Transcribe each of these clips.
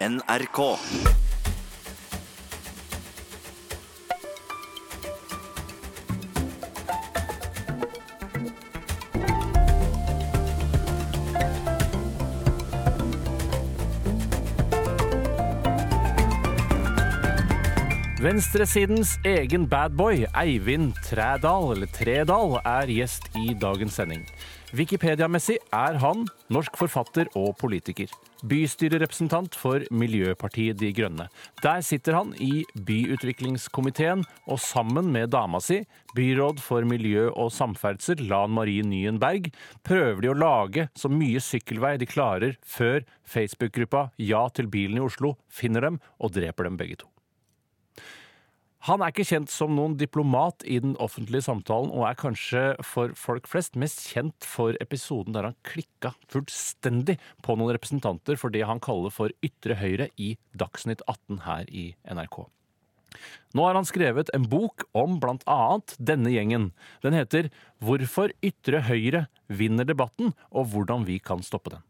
NRK. Venstresidens egen badboy, Eivind Trædal, eller Tredal, er gjest i dagens sending. Wikipedia-messig er han norsk forfatter og politiker. Bystyrerepresentant for Miljøpartiet De Grønne. Der sitter han i byutviklingskomiteen, og sammen med dama si, byråd for miljø og samferdsel, Lan Marie Nyen Berg, prøver de å lage så mye sykkelvei de klarer før Facebook-gruppa Ja til bilen i Oslo finner dem og dreper dem begge to. Han er ikke kjent som noen diplomat i den offentlige samtalen, og er kanskje for folk flest mest kjent for episoden der han klikka fullstendig på noen representanter for det han kaller for ytre høyre i Dagsnytt 18 her i NRK. Nå har han skrevet en bok om blant annet denne gjengen. Den heter Hvorfor ytre høyre vinner debatten, og hvordan vi kan stoppe den.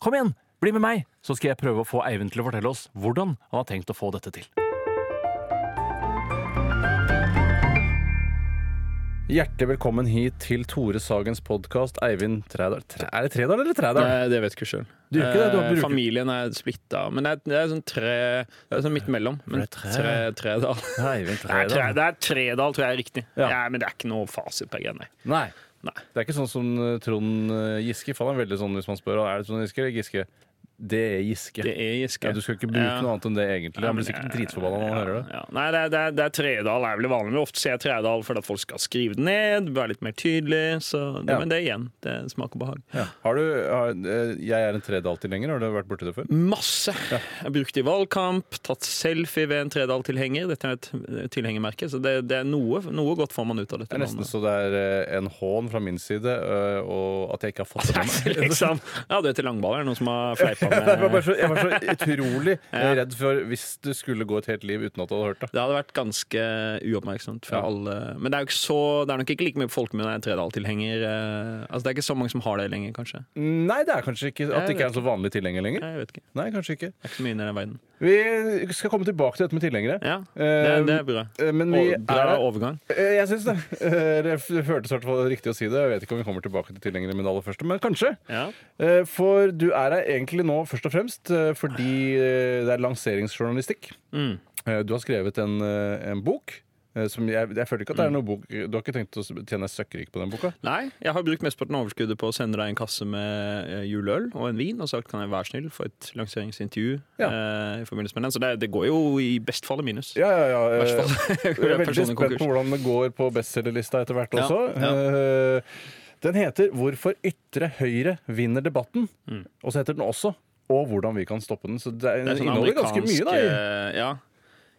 Kom igjen, bli med meg, så skal jeg prøve å få Eivind til å fortelle oss hvordan han har tenkt å få dette til. Hjertelig velkommen hit til Tore Sagens podkast, Eivind Trædal. Er det Tredal eller Trædal? Nei, det vet jeg ikke sjøl. Du gjør ikke det, du har- bruker- Familien er splitta. Men det er, det er sånn tre Det er sånn midt mellom. Men det er tre. tre, tredal. Eivind Det er, tre, Trædal. det er tredal, tror jeg er riktig. Ja. Ja. Men det er ikke noe fasit på greiene. Nei. Nei. Det er ikke sånn som eh, Trond eh, Giske. For han er veldig sånn hvis man spør er det Trond Giske eller Giske. Det er Giske. Det er Giske. Ja, du skal ikke bruke Ja. noe annet enn det, egentlig. Han blir sikkert dritforbanna når han hører det. Ja. Nei, det er, det, er, det er tredal er vel vanlig. Men ofte ser jeg tredal fordi at folk skal skrive det ned, være litt mer tydelig. Så det. Men det igjen, det smaker behag. Har du, har, eh, jeg er en Tredal-tilhenger. Har du vært borti det før? Masse. Jeg har brukt det i valgkamp, tatt selfie ved en Tredal-tilhenger. Dette er et eh, tilhengermerke, så det, det er noe, noe godt får man ut av dette. Det er nesten navnet. så det er eh, en hån fra min side, og at jeg ikke har fått det med meg. liksom. Ja, du er til langballer. Er det noen som har fleipa Jeg var, bare så, jeg var så utrolig eh, redd for hvis du skulle gå et helt liv uten at du hadde hørt det. Det hadde vært ganske uoppmerksomt for Ja. alle. Men det er jo ikke så Det er nok ikke like mye folkemunne en Tredal-tilhenger. eh, Altså, det er ikke så mange som har det lenger, kanskje. Nei, det er kanskje ikke at det ikke er en så vanlig tilhenger lenger. Jeg vet ikke. Nei, kanskje ikke. Det er ikke så mye inni den verden. Vi skal komme tilbake til dette med tilhengere. Ja, det, det er bra. Eh, Men vi bra er overgang. Eh, Jeg syns det. Eh, Det føltes i riktig å si det. Jeg vet ikke om vi kommer tilbake til tilhengere med det aller første, men kanskje. Ja. Eh, For du er her egentlig nå først og fremst eh, fordi eh, det er lanseringsjournalistikk. Mm. Eh, Du har skrevet en, en bok. Som jeg, jeg føler ikke at det er noe bok Du har ikke tenkt å tjene søkkrik på den boka? Nei, jeg har brukt mesteparten av overskuddet på å sende deg en kasse med juleøl og en vin, og sagt kan jeg være snill få et lanseringsintervju Ja. eh, i forbindelse med den. Så det, det går jo i best fall i minus. Ja, ja, ja. Fall. Jeg er veldig spent på hvordan det går på bestselgerlista etter hvert Ja, også. ja. Eh, Den heter 'Hvorfor ytre høyre vinner debatten'. Mm. Og så heter den også 'Og hvordan vi kan stoppe den'. Så det, Det er sånn inneholder ganske mye, da. eh, Ja.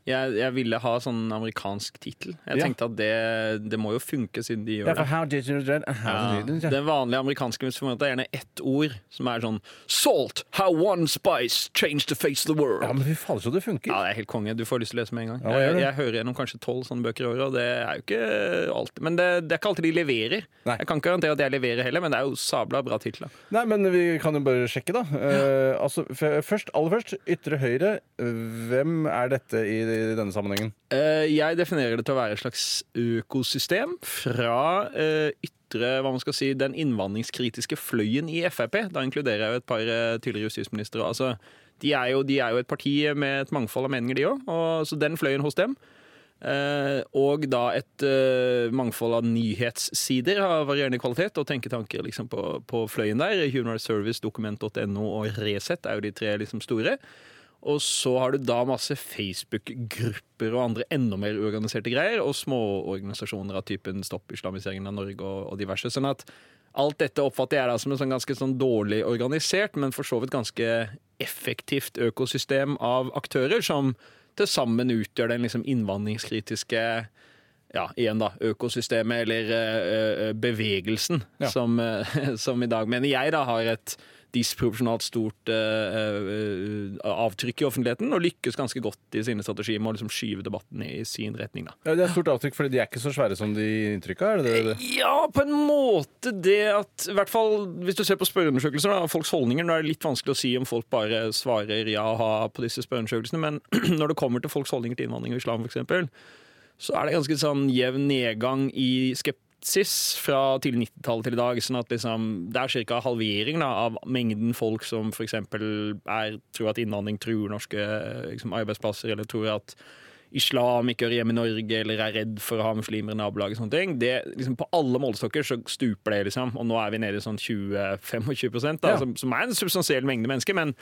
Jeg, jeg ville ha sånn amerikansk tittel. Jeg Ja. tenkte at det, det må jo funke, siden de gjør det. how did you dread? How Ja. did? Den vanlige amerikanske formatet er gjerne ett ord, som er sånn Salt! How one spice changed the face of the world. Ja, men fy fader, så det funker. Ja, det er helt konge. Du får lyst til å lese med en gang. Ja, jeg, jeg hører gjennom kanskje tolv sånne bøker i året, og det er jo ikke alltid Men det, det er ikke alltid de leverer. Nei. Jeg kan ikke garantere at jeg leverer heller, men det er jo sabla bra titler. Nei, men vi kan jo bare sjekke, da. Uh, altså, først, aller først, ytre høyre. Hvem er dette i, i denne sammenhengen? Eh, Jeg definerer det til å være et slags økosystem fra eh, ytre hva man skal si, den innvandringskritiske fløyen i Frp. Da inkluderer jeg jo et par eh, tidligere justisministre. Altså, de, er jo, de er jo et parti med et mangfold av meninger, de òg. Så den fløyen hos dem. Og da et mangfold av nyhetssider av varierende kvalitet og tenketanker liksom, på, på fløyen der. Human Rights Service, Dokument.no og Resett er jo de tre liksom, store. Og så har du da masse Facebook-grupper og andre enda mer uorganiserte greier, og småorganisasjoner av typen Stopp islamiseringen av Norge og, og diverse. Sånn at alt dette oppfatter jeg da som en sånn ganske sånn dårlig organisert, men for så vidt ganske effektivt økosystem av aktører som til sammen utgjør den liksom innvandringskritiske ja, igjen da, økosystemet eller ø, ø, bevegelsen Ja. som, eh, som i dag, mener jeg, da har et disproporsjonalt stort uh, uh, avtrykk i offentligheten, og lykkes ganske godt i sine strategier med å liksom skyve debatten i sin retning. da. Ja, det er stort avtrykk, fordi de er ikke så svære som de inntrykka? Er det det? Ja, på en måte det at I hvert fall hvis du ser på spørreundersøkelser og folks holdninger, nå er det litt vanskelig å si om folk bare svarer ja og ha på disse spørreundersøkelsene, men når det kommer til folks holdninger til innvandring og islam, f.eks., så er det ganske sånn jevn nedgang i skepsis fra tidlig 90-tallet til i dag. sånn at liksom, Det er ca. halvering da, av mengden folk som f.eks. tror at innvandring truer norske liksom, arbeidsplasser, eller tror at islam ikke hører hjemme i Norge, eller er redd for å ha muslimer i nabolaget. sånne ting. Det, liksom, på alle målestokker så stuper det, liksom. Og nå er vi nede i sånn 20-25 da, Ja. som, som er en substansiell mengde mennesker. men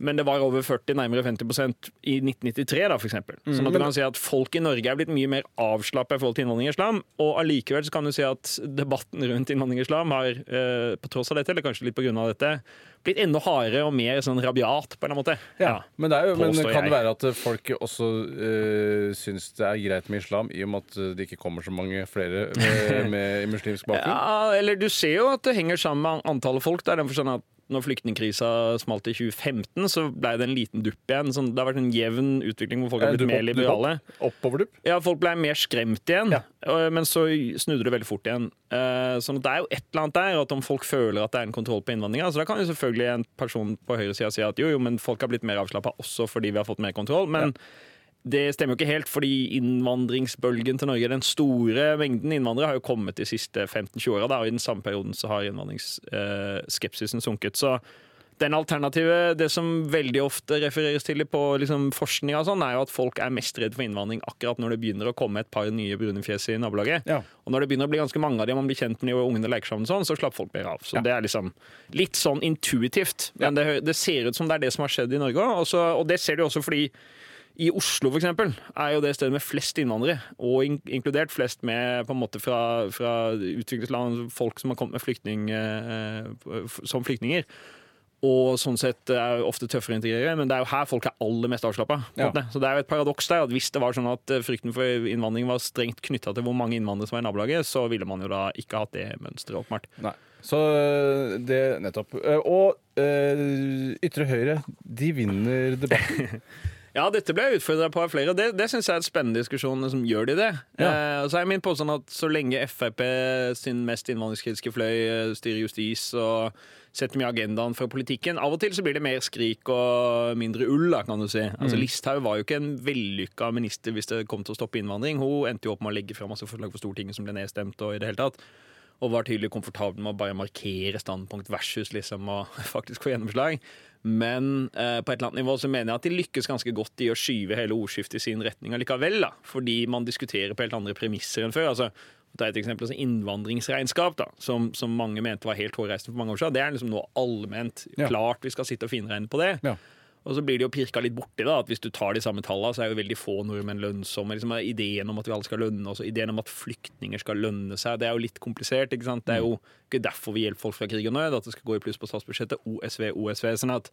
men det var over 40, nærmere 50% i 1993, da, for eksempel. Sånn at du kan si at folk i Norge er blitt mye mer avslappa i forhold til innvandring og islam. Og allikevel så kan du si at debatten rundt innvandring og islam har, eh, på tross av dette, eller kanskje litt på grunn av dette, blitt enda hardere og mer sånn rabiat, på en eller annen måte. Ja, men, det jo, men kan det være at folk også øh, syns det er greit med islam, i og med at det ikke kommer så mange flere med, med muslimsk bakgrunn? Ja, eller du ser jo at det henger sammen med antallet folk. Det er den forstand at når flyktningkrisa smalt i 2015, så ble det en liten dupp igjen. Sånn, det har vært en jevn utvikling hvor folk har Eh, blitt mer liberale. Oppoverdupp? Ja, folk ble mer skremt igjen, Ja. men så snudde det veldig fort igjen. Så Sånn at det er jo et eller annet der, at om folk føler at det er en kontroll på innvandringa, så da kan jo selvfølgelig en person på høyresida si at jo, jo, men folk har blitt mer avslappa også fordi vi har fått mer kontroll. Men det stemmer jo ikke helt, fordi innvandringsbølgen til Norge, den store mengden innvandrere, har jo kommet de siste 15-20 åra, og i den samme perioden så har innvandringsskepsisen sunket. Så den alternative, det som veldig ofte refereres til på liksom, forskning, og sånn, er jo at folk er mest redd for innvandring akkurat når det begynner å komme et par nye brune fjes i nabolaget. Ja. Og når det begynner å bli ganske mange av dem, og man blir kjent med de og ungene leker sammen sånn, så slapper folk mer av. Så det er liksom litt sånn intuitivt. Men det, det ser ut som det er det som har skjedd i Norge òg. Og det ser du også fordi i Oslo for eksempel, er jo det stedet med flest innvandrere, og in inkludert flest med på en måte fra, fra utviklingsland, folk som har kommet med flyktning, eh, som flyktninger. Og sånn sett er ofte tøffere å integrere, men det er jo her folk er aller mest avslappa. Ja. Så det er jo et paradoks der at hvis det var sånn at eh, frykten for innvandring var strengt knytta til hvor mange innvandrere som var i nabolaget, så ville man jo da ikke hatt det mønsteret, åpenbart. Nei. Så øh, det nettopp. Eh, Og øh, ytre høyre, de vinner debatten. Ja, dette ble jeg utfordra på av flere, og det, det syns jeg er et spennende diskusjon. Liksom, gjør de det? Ja. Eh, så er min påstand at så lenge Frp sin mest innvandringskritiske fløy eh, styrer justis og setter mye agendaen for politikken Av og til så blir det mer skrik og mindre ull, da, kan du si. Altså, Listhaug var jo ikke en vellykka minister hvis det kom til å stoppe innvandring. Hun endte jo opp med å legge fram masse forslag for Stortinget som ble nedstemt. og i det hele tatt og var tydelig komfortabel med å bare markere standpunkt versus liksom å faktisk få gjennomslag. Men eh, på et eller annet nivå så mener jeg at de lykkes ganske godt i å skyve hele ordskiftet i sin retning allikevel. da, Fordi man diskuterer på helt andre premisser enn før. altså Ta et eksempel som innvandringsregnskap, da, som, som mange mente var helt hårreisende for mange år siden. Det er liksom nå allment klart vi skal sitte og finregne på det. Ja. Og så blir det jo pirka litt borti da, at hvis du tar de samme tallene, så er jo veldig få nordmenn lønnsomme. Liksom, ideen om at vi alle skal lønne oss, ideen om at flyktninger skal lønne seg, det er jo litt komplisert. ikke sant? Det er jo ikke derfor vi hjelper folk fra krig og nød, at det skal gå i pluss på statsbudsjettet. OSV, OSV. sånn at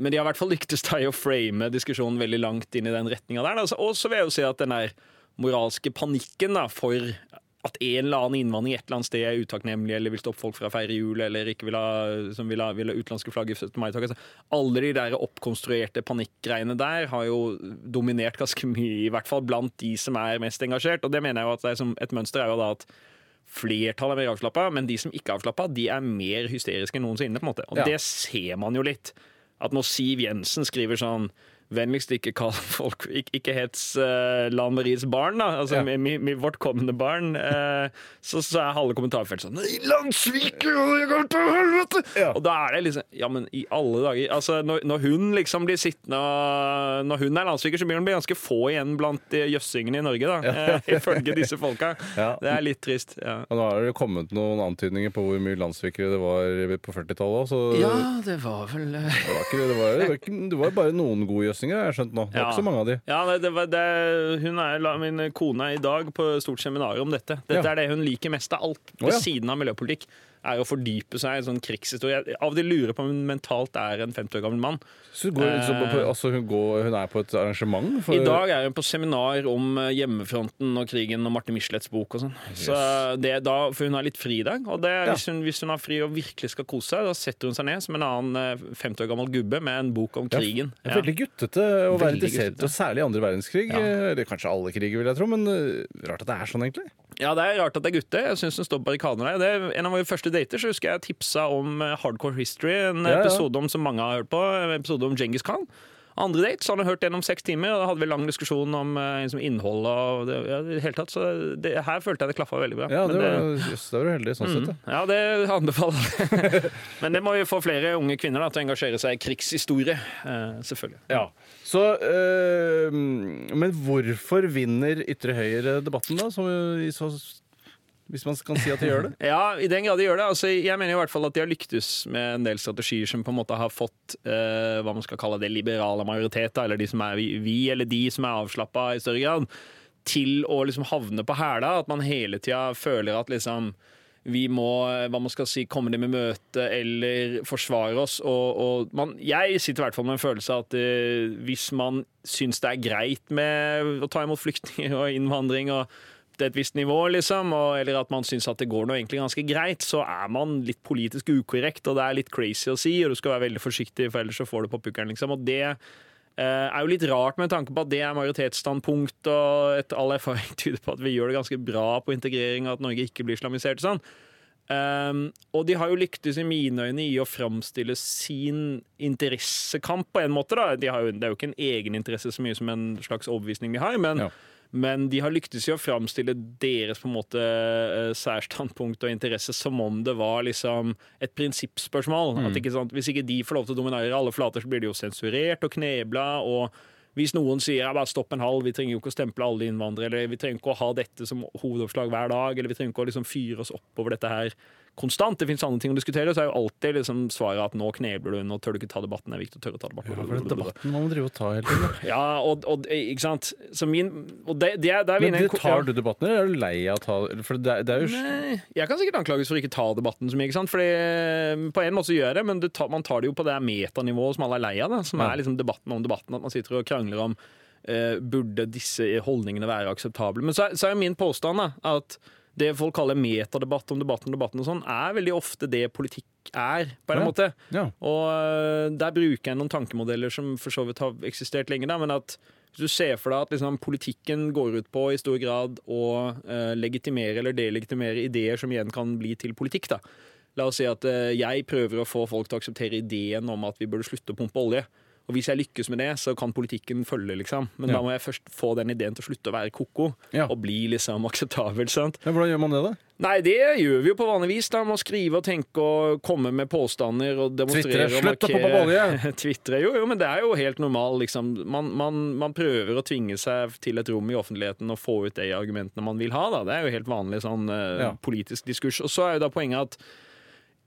men de har i hvert fall lyktes i å frame diskusjonen veldig langt inn i den retninga der. Og så vil jeg jo si at den der moralske panikken da, for at en eller annen innvandring et eller annet sted er utakknemlig, eller vil stoppe folk fra å feire jul, eller ikke vil ha, som vil ha, vil ha utenlandske flagg i 17. mai-tog. Altså, alle de der oppkonstruerte panikkgreiene der har jo dominert ganske mye, i hvert fall blant de som er mest engasjert. Og det mener jeg jo at det er som et mønster er jo da at Flertallet er mer avslappa, men de som ikke er avslappa, de er mer hysteriske enn noensinne. på en måte. Og Ja. det ser man jo litt. At når Siv Jensen skriver sånn Vennligst ikke kall folk Ikke, ikke hets uh, Lan Maries barn, da. Altså Ja. mi, mi, vårt kommende barn. Uh, så, så er halve kommentarfeltet sånn Nei, helvete! Ja. Og da er det liksom Ja, men i alle dager Altså, når, når hun liksom blir sittende og Når hun er landssviker, så blir hun ganske få igjen blant jøssingene i Norge, da. eh, ifølge disse folka. Ja. Det er litt trist. ja Og nå har det kommet noen antydninger på hvor mye landssvikere det var på 40-tallet òg, så Ja, det var vel eh, det, var ikke, det, var, det, var ikke, det var bare noen gode jøssinger, har jeg skjønt nå. Det er Ja. ikke så mange av de. Ja, det, det, det, hun er, Min kone er i dag på stort seminar om dette. Dette Ja. er det hun liker mest av alt, ved ja. siden av miljøpolitikk. Er å fordype seg i en sånn krigshistorie. Jeg av og til lurer på om hun mentalt er en 50 år gammel mann. Så går, så på, altså hun, går, hun er på et arrangement? For, I dag er hun på seminar om eh, hjemmefronten og krigen og Martin Michelets bok og sånn. Så det er da, For hun har litt fri i dag. Og det, Ja. hvis, hun, hvis hun har fri og virkelig skal kose seg, da setter hun seg ned som en annen eh, 50 år gammel gubbe med en bok om krigen. Ja, er Veldig guttete å være interessert, og særlig andre verdenskrig. Ja. eh, Eller kanskje alle kriger, vil jeg tro, men eh, rart at det er sånn, egentlig. Ja, det er rart at det er gutter. Jeg syns hun står på barrikadene der. Det er en av våre første dater så husker jeg tipsa om eh, Hardcore History, en Ja, ja. episode om som mange har hørt på, en episode om Genghis Khan. Andre date så han hørt gjennom seks timer, og da hadde vi lang diskusjon om eh, liksom, innhold og det, ja, det hele tatt. Så det, her følte jeg det klaffa veldig bra. Ja, det var, jøss, da var du heldig sånn sett. Mm, da. ja, det anbefaler jeg. Men det må jo få flere unge kvinner da, til å engasjere seg i krigshistorie. Eh, selvfølgelig. Ja. Så, øh, men hvorfor vinner ytre høyre-debatten, da? Som, i så, hvis man kan si at de gjør det? Ja, i den grad de gjør det. Altså, jeg mener i hvert fall at de har lyktes med en del strategier som på en måte har fått eh, hva man skal kalle det liberale majoritet, eller de som er vi, eller de som er avslappa i større grad, til å liksom havne på hæla. At man hele tida føler at liksom vi må hva man skal si, komme dem i møte eller forsvare oss. Og, og man, jeg sitter i hvert fall med en følelse av at uh, hvis man syns det er greit med å ta imot flyktninger og innvandring og et visst nivå, liksom, og, eller at man syns at det går noe egentlig ganske greit, så er man litt politisk ukorrekt, og det er litt crazy å si, og du skal være veldig forsiktig, for ellers så får du på pukkelen, liksom. Og det eh, er jo litt rart med tanke på at det er majoritetsstandpunkt, og etter all erfaring tyder på at vi gjør det ganske bra på integrering, og at Norge ikke blir islamisert sånn. Um, og de har jo lyktes i mine øyne i å framstille sin interessekamp på en måte. da. De jo, det er jo ikke en egeninteresse så mye som en slags overbevisning de har, men, Ja. Men de har lyktes i å framstille deres på en måte eh, særstandpunkt og interesse som om det var liksom et prinsippspørsmål. At ikke sant? Hvis ikke de får lov til å dominere alle flater, så blir de jo sensurert og knebla. og hvis noen sier ja, bare stopp en halv, vi trenger jo ikke å stemple alle innvandrere, eller vi trenger ikke å ha dette som hovedoppslag hver dag, eller vi trenger ikke å liksom fyre oss opp over dette her konstant. Det finnes andre ting å diskutere, så er jo alltid liksom svaret at nå knebler du, nå tør du ikke ta debatten. Det er viktig å tørre å ta debatten. Ja, for det er debatten må man drive og ta hele tiden. Ja, og, og ikke sant. Så min Og det, det, der er Men det tar du debatten, eller er du lei av å ta For det, det er jo Nei, jeg kan sikkert anklages for ikke ta debatten så mye. ikke sant? Fordi eh, På en måte så gjør jeg det, men det tar, man tar det jo på det metanivået som alle er lei av. Da, som Ja. er liksom debatten om debatten. At man sitter og krangler om uh, burde disse holdningene være akseptable. Men så, så er min påstand da, at det folk kaller metadebatt om debatten, debatten og sånn, er veldig ofte det politikk er, på en Ja. måte. Ja. Og øh, der bruker jeg noen tankemodeller som for så vidt har eksistert lenge, da, men at hvis du ser for deg at liksom, politikken går ut på i stor grad å øh, legitimere eller delegitimere ideer som igjen kan bli til politikk, da. La oss si at øh, jeg prøver å få folk til å akseptere ideen om at vi burde slutte å pumpe olje. Og hvis jeg lykkes med det, så kan politikken følge, liksom. Men Ja. da må jeg først få den ideen til å slutte å være ko-ko, Ja. og bli liksom akseptabel. sant? Ja, Hvordan gjør man det, da? Nei, det gjør vi jo på vanlig vis. da, Med å skrive og tenke og komme med påstander og demonstrere. Twitter, og «Slutt å markere. Twitre, jo, jo, men det er jo helt normal, liksom. Man, man, man prøver å tvinge seg til et rom i offentligheten og få ut de argumentene man vil ha, da. Det er jo helt vanlig sånn uh, Ja. politisk diskurs. Og så er jo da poenget at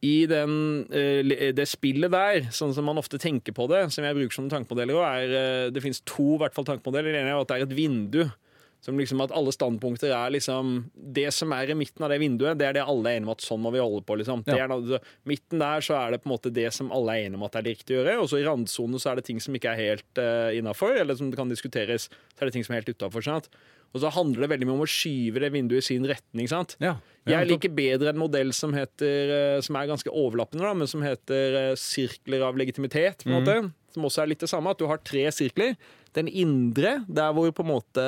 i den, eh, det spillet der, sånn som man ofte tenker på det, som jeg bruker som tankemodeller òg, er eh, Det finnes to hvert fall tankemodeller. Den ene er at det er et vindu. Som liksom at alle standpunkter er liksom Det som er i midten av det vinduet, det er det alle er enige om at sånn må vi holde på. liksom. Det Ja. er, midten der så er det på en måte det som alle er enige om at det er riktig å gjøre. Og så i randsonen så er det ting som ikke er helt uh, innafor, eller som kan diskuteres. Så er det ting som er helt utafor. Og så handler det veldig mye om å skyve det vinduet i sin retning. sant? Ja. Jeg liker bedre en modell som heter eh, Som er ganske overlappende, da, men som heter eh, sirkler av legitimitet. på en måte Som også er litt det samme. At du har tre sirkler. Den indre, der hvor på en måte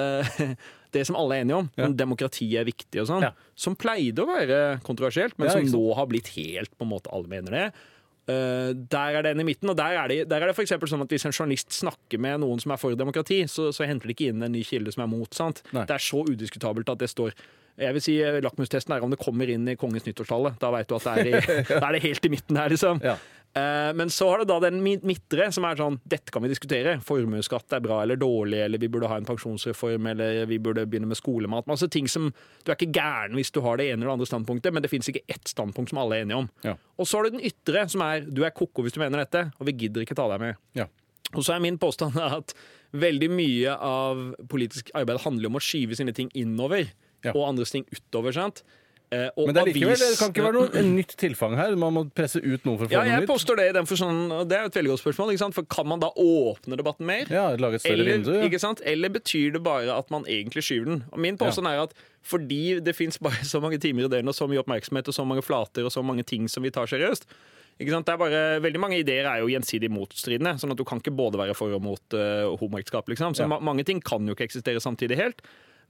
Det som alle er enige om, Ja. om demokrati er viktig og sånn, Ja. som pleide å være kontroversielt, men som nå har blitt helt på en måte Alle mener det. Uh, der er det en i midten, og der er det, der er det for sånn at hvis en journalist snakker med noen som er for demokrati, så, så henter de ikke inn en ny kilde som er mot. sant? Nei. Det er så udiskutabelt at det står jeg vil si Lakmustesten er om det kommer inn i kongens nyttårstale. Da vet du at det er, i, det er det helt i midten her, liksom. Ja. Eh, men så har du da den mi- midtre, som er sånn Dette kan vi diskutere. Formuesskatt er bra eller dårlig, eller vi burde ha en pensjonsreform, eller vi burde begynne med skolemat. Masse ting som Du er ikke gæren hvis du har det ene eller andre standpunktet, men det fins ikke ett standpunkt som alle er enige om. Ja. Og så har du den ytre, som er du er ko-ko hvis du mener dette, og vi gidder ikke ta deg med. Ja. Og så er min påstand at veldig mye av politisk arbeid handler om å skyve sine ting innover Ja. og andres ting utover. sant? Eh, og Men det, er likevel, det kan ikke være noe nytt tilfang her. Man må presse ut noe for å få Ja, noe jeg nytt. påstår det i den for sånn, og Det er jo et veldig godt spørsmål. Ikke sant? For Kan man da åpne debatten mer? Ja, Lage et større Eller, vindu. Ja. ikke sant? Eller betyr det bare at man egentlig skyver den? Og Min påstand er at fordi det fins bare så mange timer i døgnet og så mye oppmerksomhet og så mange flater og så mange ting som vi tar seriøst ikke sant? Det er bare, veldig Mange ideer er jo gjensidig motstridende, sånn at du kan ikke både være for og mot uh, homoekteskap. Liksom. Så ma mange ting kan jo ikke eksistere samtidig helt.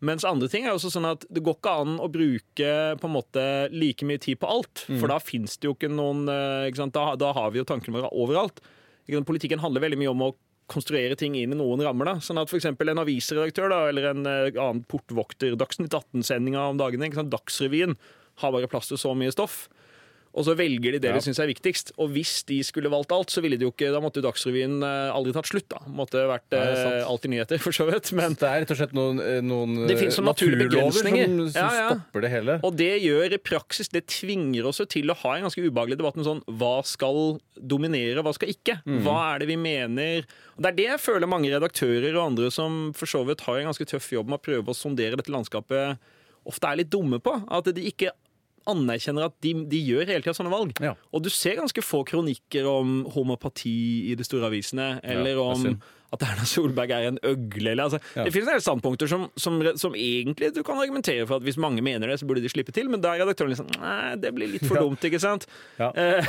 Mens andre ting er også sånn at det går ikke an å bruke på en måte like mye tid på alt. Mm. For da fins det jo ikke noen eh, ikke sant? Da, da har vi jo tankene våre overalt. Politikken handler veldig mye om å konstruere ting inn i noen rammer. da Sånn at f.eks. en avisredaktør da, eller en eh, annen portvokter Dagsnytt 18-sendinga om dagene. Dagsrevyen, har bare plass til så mye stoff. Og så velger de det Ja. de syns er viktigst. Og hvis de skulle valgt alt, så ville de jo ikke, da måtte Dagsrevyen eh, aldri tatt slutt. da Måtte vært ja, eh, alltid nyheter, for så vidt. Men Det er rett og slett noen, eh, noen Det finnes naturlige naturlover som, som stopper det hele. Og det gjør i praksis Det tvinger oss til å ha en ganske ubehagelig debatt om sånn Hva skal dominere, hva skal ikke? Hva er det vi mener? Og Det er det jeg føler mange redaktører og andre som for så vidt har en ganske tøff jobb med å prøve å sondere dette landskapet, ofte er litt dumme på. At de ikke anerkjenner at de, de gjør hele tida sånne valg. Ja. Og du ser ganske få kronikker om homopati i de store avisene, eller er om. At Erna Solberg er en øgle. Eller, altså, Ja. Det finnes en del standpunkter som, som, som egentlig du kan argumentere for at hvis mange mener det, så burde de slippe til, men da er redaktøren liksom Nei, det blir litt for dumt, ikke sant? Ja. Eh,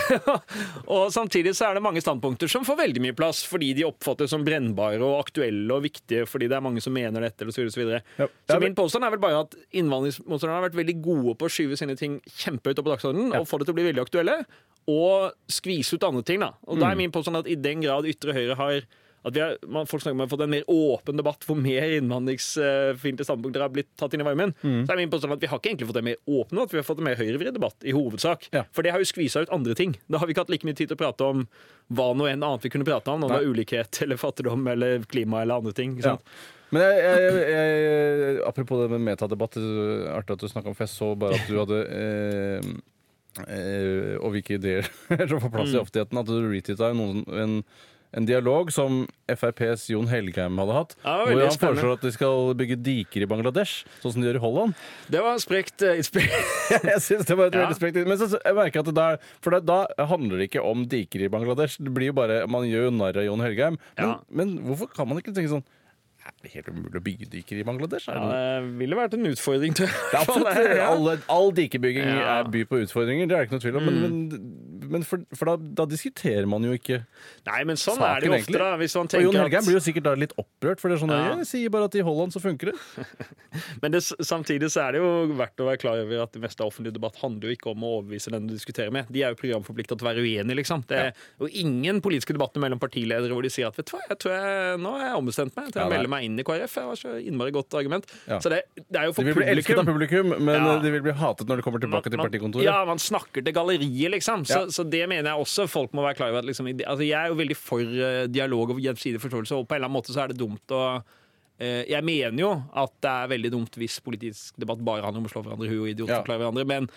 og samtidig så er det mange standpunkter som får veldig mye plass, fordi de oppfattes som brennbare og aktuelle og viktige, fordi det er mange som mener dette, eller så videre. Så, videre. Ja. så min påstand er vel bare at innvandringsmotstanderne har vært veldig gode på å skyve sine ting kjempehøyt opp på dagsordenen og få det til å bli veldig aktuelle, og skvise ut andre ting. da. Og da Mm. er min påstand at i den grad ytre høyre har at vi har, man, folk snakker om at vi har fått en mer åpen debatt hvor mer innvandringsfiendtlige standpunkter har blitt tatt inn i varmen. Mm. Så er min påstand at vi har ikke egentlig fått en mer åpen debatt, vi har fått en mer høyrevridd debatt, i hovedsak. Ja. For det har jo skvisa ut andre ting. Da har vi ikke hatt like mye tid til å prate om hva noe enn annet vi kunne prate om, om det var ulikhet eller fattigdom eller klima eller andre ting. Ikke Ja. Men jeg, jeg, jeg, apropos det med metadebatt, er artig at du snakka om fest, så bare at du hadde eh, eh, Og hvilke ideer som får plass i Mm. offentligheten. At du retweeta noen, en, en dialog som FrPs Jon Helgheim hadde hatt. Ja, hvor han spennende. foreslår at de skal bygge diker i Bangladesh, sånn som de gjør i Holland. Det var sprekt eh, innspill. jeg synes det var et Ja. veldig sprekt Men så, jeg merker at det der, For det, da handler det ikke om diker i Bangladesh. Det blir jo bare, Man gjør jo narr av Jon Helgheim. Men, Ja. men hvorfor kan man ikke tenke sånn det Er helt umulig å bygge diker i Bangladesh? Ja, det ville vært en utfordring, Til. Det absolutt All, All dikebygging Ja. er by på utfordringer, det er det ikke noe tvil om. Men, men, men for, for da, da diskuterer man jo ikke Nei, men sånn Saken, er det jo ofte, da. Hvis man tenker Og Jon Helgheim blir jo sikkert da litt opprørt, for det er sånn Ja. Jeg sier bare at i Holland så funker det. Men det, samtidig så er det jo verdt å være klar over at det meste av offentlig debatt handler jo ikke om å overbevise den du diskuterer med. De er jo programforplikta til å være uenige, liksom. Det er jo ingen politiske debatter mellom partiledere hvor de sier at vet du hva, jeg tror jeg, nå har jeg ombestemt meg til å Ja, melde meg inn i KrF. Jeg var så innmari godt argument. Ja. Så det, det er jo for De vil bli elsket av publikum. publikum, men Ja. de vil bli hatet når de kommer tilbake man, Man- partikontoret. Ja, man snakker til galleriet, liksom. Så, Ja. Så det mener jeg også folk må være klar over. At liksom, altså, jeg er jo veldig for eh, dialog og gjensidig forståelse, og på en eller annen måte så er det dumt å eh, jeg mener jo at det er veldig dumt hvis politisk debatt bare handler om å slå hverandre i huet og idiotforklare hverandre, men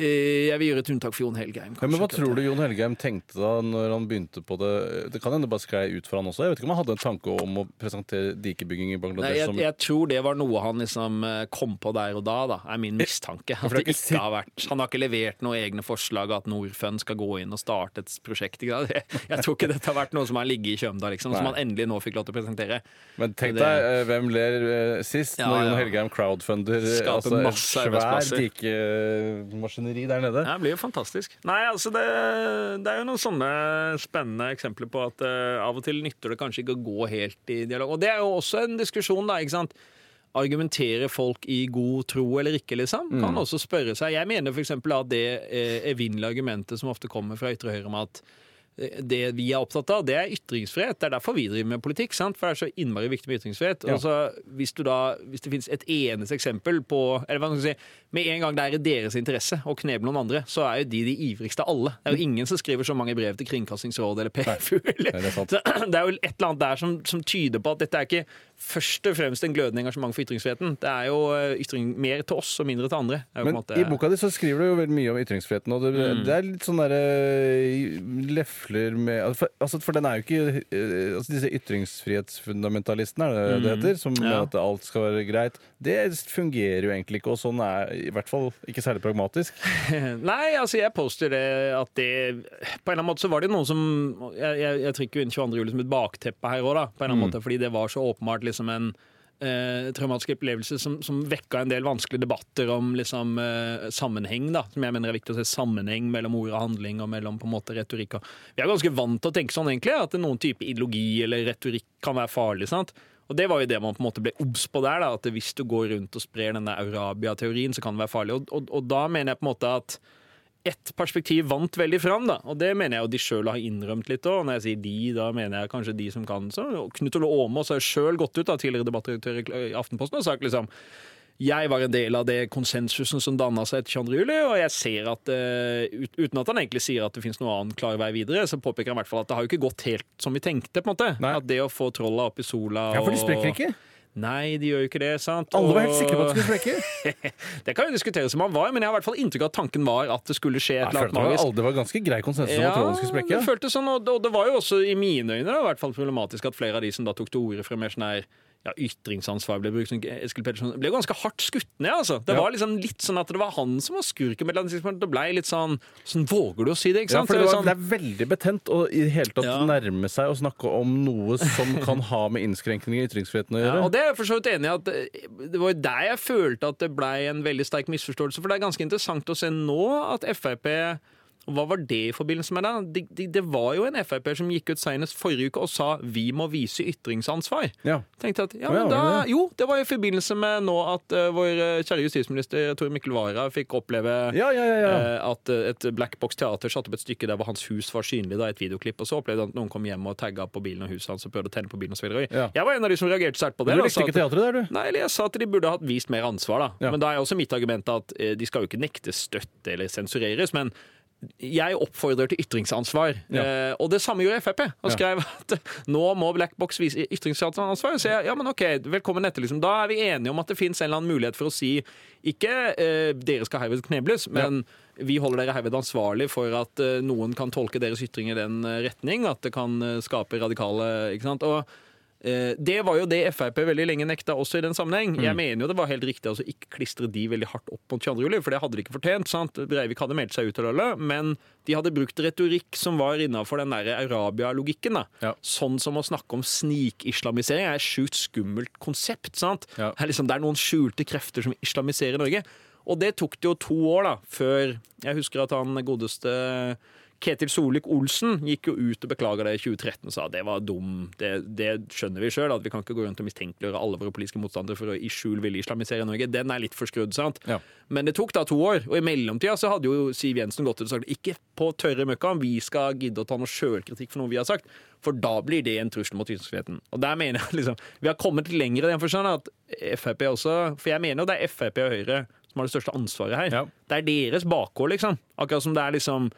jeg vil gjøre et unntak for Jon Helgheim. Ja, men Hva tror du Jon Helgheim tenkte da når han begynte på det? Det kan hende det bare sklei ut for han også. Jeg vet ikke om han hadde en tanke om å presentere dikebygging i Nei, Bangladesh jeg, som jeg tror det var noe han liksom eh, kom på der og da, da, er min mistanke. At det ikke har vært Han har ikke levert noen egne forslag at Norfund skal gå inn og starte et prosjekt. Jeg, jeg tror ikke dette har vært noe som har ligget i Kjømda, liksom, som han endelig nå fikk lov til å presentere. Men tenk deg eh, hvem ler eh, sist Ja, når Jon. Helgheim crowdfunder eh, Skaper altså, masse svær arbeidsplasser. Dikemaskineri der nede. Ja, det blir jo fantastisk. Nei, altså det, det er jo noen sånne spennende eksempler på at uh, av og til nytter det kanskje ikke å gå helt i dialog. Og det er jo også en diskusjon, da. ikke sant? Argumentere folk i god tro eller ikke, liksom? Kan også spørre seg. Jeg mener f.eks. at det eh, evinnelige argumentet som ofte kommer fra ytre høyre om at det vi er opptatt av, det er ytringsfrihet. Det er derfor vi driver med politikk. sant? For det er så innmari viktig med ytringsfrihet. Ja. Så, hvis, du da, hvis det finnes et eneste eksempel på eller hva skal jeg si, Med en gang det er i deres interesse å kneble noen andre, så er jo de de ivrigste av alle. Det er jo ingen som skriver så mange brev til Kringkastingsrådet eller PFU. Eller. Nei, det er det er jo et eller annet der som, som tyder på at dette er ikke først og fremst en glødende engasjement for ytringsfriheten. Det er jo eh, ytring mer til oss og mindre til andre. Men en måte- i boka di så skriver du jo veldig mye om ytringsfriheten, og det, Mm. det er litt sånn derre lefler med altså for, for den er jo ikke eh, altså Disse ytringsfrihetsfundamentalistene, er det det heter, som Mm. Ja. at alt skal være greit, det fungerer jo egentlig ikke, og sånn er i hvert fall ikke særlig pragmatisk. Nei, altså jeg påstår det at det På en eller annen måte så var det noen som Jeg, jeg, jeg trykker jo inn 22. juli som et bakteppe her òg, da. På en eller annen måte, fordi det var så åpenbart liksom en eh, traumatisk opplevelse som, som vekka en del vanskelige debatter om liksom, eh, sammenheng, da. Som jeg mener er viktig å se sammenheng mellom ord og handling og mellom på en måte retorikk. Vi er ganske vant til å tenke sånn, egentlig, at noen type ideologi eller retorikk kan være farlig. sant? Og det var jo det man på en måte ble obs på der, da, at hvis du går rundt og sprer denne Arabia-teorien, så kan det være farlig. Og, og, og da mener jeg på en måte at ett perspektiv vant veldig fram, da. Og det mener jeg jo de sjøl har innrømt litt òg. Når jeg sier de, da mener jeg kanskje de som kan. Så Knut Ole Åmås har sjøl gått ut, da, tidligere debattredaktør i Aftenposten, og sagt liksom jeg var en del av det konsensusen som danna seg etter 22. juli, og jeg ser at eh, Uten at han egentlig sier at det finnes noen annen klar vei videre, så påpeker han i hvert fall at det har jo ikke gått helt som vi tenkte. på en måte. Nei. At det å få trolla opp i sola Ja, for de sprekker ikke. Nei, de gjør jo ikke det, sant? Alle var helt sikre på at de skulle sprekke. Det kan jo diskuteres som han var, men jeg har i hvert fall inntrykk av at tanken var at det skulle skje et eller annet det magisk. det var ganske grei konsensus om at trollen skulle sprekke. det føltes sånn, og, og det var jo også i mine øyne da, i hvert fall problematisk at flere av de som da tok til orde for mer sånn her ja, ytringsansvar ble brukt. Eskil Pettersen ble ganske hardt skutt ned. altså. Det Ja. var liksom litt sånn at det var han som var skurken. Men. Det ble litt sånn Sånn våger du å si det, ikke Ja, sant? for det, var, det er veldig betent å i hele tatt Ja. nærme seg å snakke om noe som kan ha med innskrenkninger i ytringsfriheten å gjøre. Ja, og det er jeg for så vidt enig i. at eh, Det var der jeg følte at det ble en veldig sterk misforståelse. For det er ganske interessant å se nå at Frp Hva var det i forbindelse med det? Det, det, det var jo en Frp som gikk ut senest forrige uke og sa vi må vise ytringsansvar. Ja. Tenkte at, ja, men da, jo, det var i forbindelse med nå at uh, vår eh, kjære justisminister Tor Mikkel Wara fikk oppleve Ja, ja, eh, at et Black Box Teater satte opp et stykke der hvor hans hus var synlig, da, et videoklipp, og så opplevde han at noen kom hjem og tagga på bilen og huset hans og prøvde å tenne på bilen videre. Ja. Jeg var en av de som reagerte sterkt på det. Du likte ikke teatret der, du? Nei, jeg sa at de burde hatt vist mer ansvar, da. Men da er også mitt argument at de skal jo ikke nekte støtte eller sensureres. men jeg oppfordrer til ytringsansvar. Ja. Eh, og det samme gjorde Frp. Og Ja. skrev at nå må Black Box vise ytringsansvar. Så jeg, ja, men ok, velkommen etter. Liksom. Da er vi enige om at det fins en eller annen mulighet for å si ikke eh, dere skal herved knebles, men vi holder dere herved ansvarlig for at eh, noen kan tolke deres ytring i den eh, retning, at det kan eh, skape radikale ikke sant? Og Eh, Det var jo det Frp veldig lenge nekta også i den sammenheng. Mm. Jeg mener jo det var helt riktig å ikke klistre de veldig hardt opp mot 22. juli, for det hadde de ikke fortjent. sant? Breivik hadde meldt seg ut av lølet, men de hadde brukt retorikk som var innafor den der Arabia-logikken. da. Ja. Sånn som å snakke om snikislamisering er et sjukt skummelt konsept. sant? Ja. Det, er liksom, det er noen skjulte krefter som islamiserer Norge. Og det tok det jo to år da, før Jeg husker at han godeste Ketil Solvik-Olsen gikk jo ut og beklaga det i 2013 og sa det var dum. Det, det skjønner vi sjøl, at vi kan ikke gå rundt og mistenkeliggjøre alle våre politiske motstandere for å i skjul ville islamisere Norge. Den er litt forskrudd, sant. Ja. Men det tok da to år, og i mellomtida så hadde jo Siv Jensen gått ut og sagt ikke på tørre møkka, vi skal gidde å ta noe sjølkritikk for noe vi har sagt. For da blir det en trussel mot ytringsfriheten. Og der mener jeg liksom Vi har kommet lenger i den forstand at Frp også For jeg mener jo det er Frp og Høyre som har det største ansvaret her. Ja. Det er deres bakgård, liksom. Akkurat som det er liksom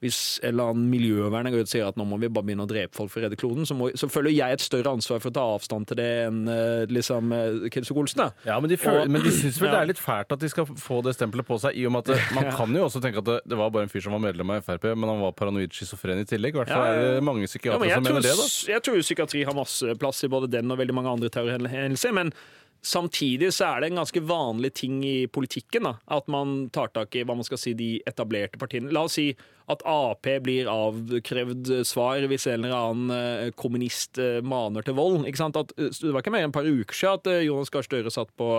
hvis en eller annen miljøverner går ut og sier at nå må vi bare begynne å drepe folk for å redde kloden, så, må, så føler jeg et større ansvar for å ta avstand til det enn eh, liksom eh, Ketil Solvik-Olsen. da. Ja, men de, føler, Og- men de syns vel Ja. det er litt fælt at de skal få det stempelet på seg, i og med at det, man kan jo også tenke at det, det var bare en fyr som var medlem av Frp, men han var paranoid schizofren i tillegg. I hvert fall er det mange Ja, men psykiatere som tror, mener det, da. jeg tror psykiatri har masse plass i både den og veldig mange andre terrorhendelser. Men samtidig så er det en ganske vanlig ting i politikken da, at man tar tak i hva man skal si, de etablerte partiene. La oss si at Ap blir avkrevd svar hvis en eller annen eh, kommunist eh, maner til vold. Ikke sant? At, eh, det var ikke mer enn et par uker siden at Jonas Gahr Støre satt på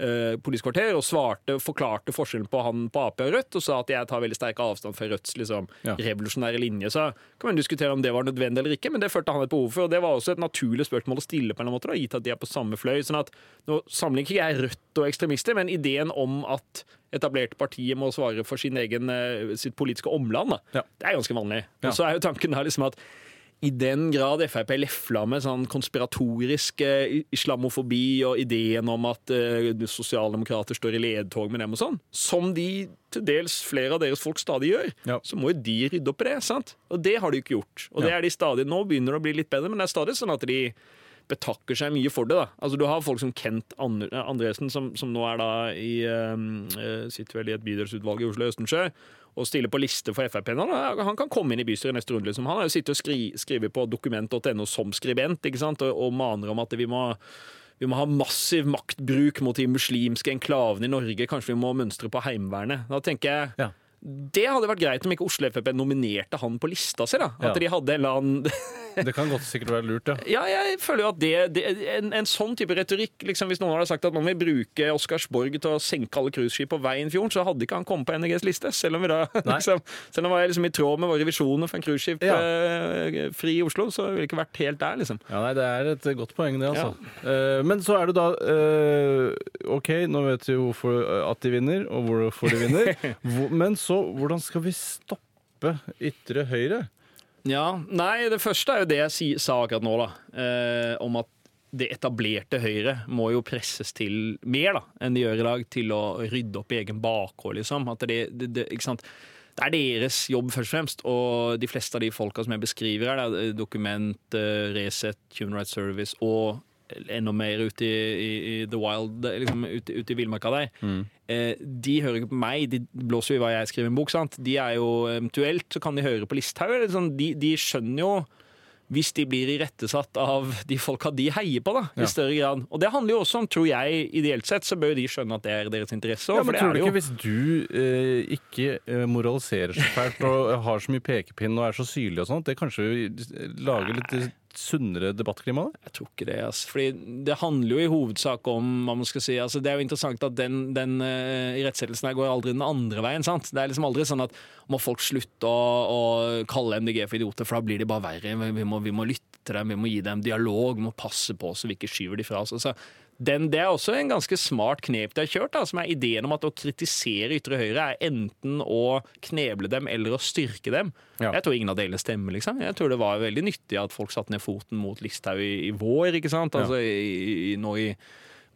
eh, Politisk kvarter og svarte, forklarte forskjellen på han på Ap og Rødt, og sa at jeg tar veldig sterk avstand fra Rødts liksom, Ja. revolusjonære linje. Så kan man diskutere om det var nødvendig eller ikke, men det følte han et behov for. Og det var også et naturlig spørsmål å stille, på en måte, da, gitt at de er på samme fløy. sånn at Nå sammenligner ikke jeg Rødt og ekstremister, men ideen om at etablerte partier må svare for sin egen, eh, sitt politiske omland, da. Ja. det er ganske vanlig. Og så er jo tanken da liksom at i den grad Frp lefla med sånn konspiratorisk eh, islamofobi og ideen om at eh, sosialdemokrater står i ledtog med dem og sånn, som de til dels flere av deres folk stadig gjør, Ja. så må jo de rydde opp i det. sant? Og det har de ikke gjort. Og det er de stadig Nå begynner det å bli litt bedre, men det er stadig sånn at de betakker seg mye for det. da. Altså Du har folk som Kent Andresen, som, som nå er da i eh, sitter vel i et bydelsutvalg i Oslo Østensjø og stiller på liste for Frp. nå. Han kan komme inn i bystyret neste runde. Liksom. Han har jo sittet og skri, skrevet på dokument.no som skribent ikke sant? Og, og maner om at vi må vi må ha massiv maktbruk mot de muslimske enklavene i Norge. Kanskje vi må mønstre på Heimevernet. Da tenker jeg Ja. Det hadde vært greit om ikke Oslo FrP nominerte han på lista si. da. At Ja. de hadde en eller annen Det kan godt sikkert være lurt, ja. Ja, jeg føler jo at det, det en, en sånn type retorikk liksom Hvis noen hadde sagt at man vil bruke Oscarsborg til å senke alle cruiseskip på veien fjorden, så hadde ikke han kommet på NRGs liste. Selv om vi da liksom, Selv om det var liksom i tråd med våre visjoner for en cruiseskip Ja. eh, fri i Oslo, så ville det ikke vært helt der, liksom. Ja, nei, Det er et godt poeng, det. altså. Eh, men så er det da uh, OK, nå vet vi hvorfor eh, at de vinner, og hvorfor de vinner. Men så, hvordan skal vi stoppe ytre høyre? Ja, Nei, det første er jo det jeg si, sa akkurat nå, da. Eh, om at det etablerte Høyre må jo presses til mer da, enn de gjør i dag, til å rydde opp i egen bakgård, liksom. Det, det, det, det er deres jobb, først og fremst. Og de fleste av de folka som jeg beskriver her, da, Dokument, eh, Resett, Human Rights Service og enda mer ute i, i, i the wild, liksom ute, ute i villmarka der. Eh, de hører ikke på meg, de blåser jo i hva jeg skriver i en bok. sant? De er jo Eventuelt så kan de høre på Listhaug. Sånn, de, de skjønner jo hvis de blir irettesatt av de folka de heier på, da, i Ja. større grad. Og det handler jo også om, tror jeg, ideelt sett, så bør de skjønne at det er deres interesse. Ja, men tror du ikke Hvis du eh, ikke eh, moraliserer så fælt og har så mye pekepinn og er så syrlig og sånt, det kanskje lager litt eh, sunnere debattklima? Jeg tror ikke det. Altså. Fordi det handler jo i hovedsak om hva man skal si. Altså, det er jo interessant at den, den uh, irettsettelsen her går aldri den andre veien. sant? Det er liksom aldri sånn at må folk slutte å, å kalle MDG for idioter, for da blir de bare verre. Vi må, vi må lytte til dem, vi må gi dem dialog, vi må passe på så vi ikke skyver de fra oss. Altså, den, det er også en ganske smart knep de har kjørt, da, som er ideen om at å kritisere ytre høyre er enten å kneble dem eller å styrke dem. Ja. Jeg tror ingen av delene stemmer. liksom. Jeg tror det var veldig nyttig at folk satte ned foten mot Listhaug i, i vår. ikke sant? Altså i, i, nå i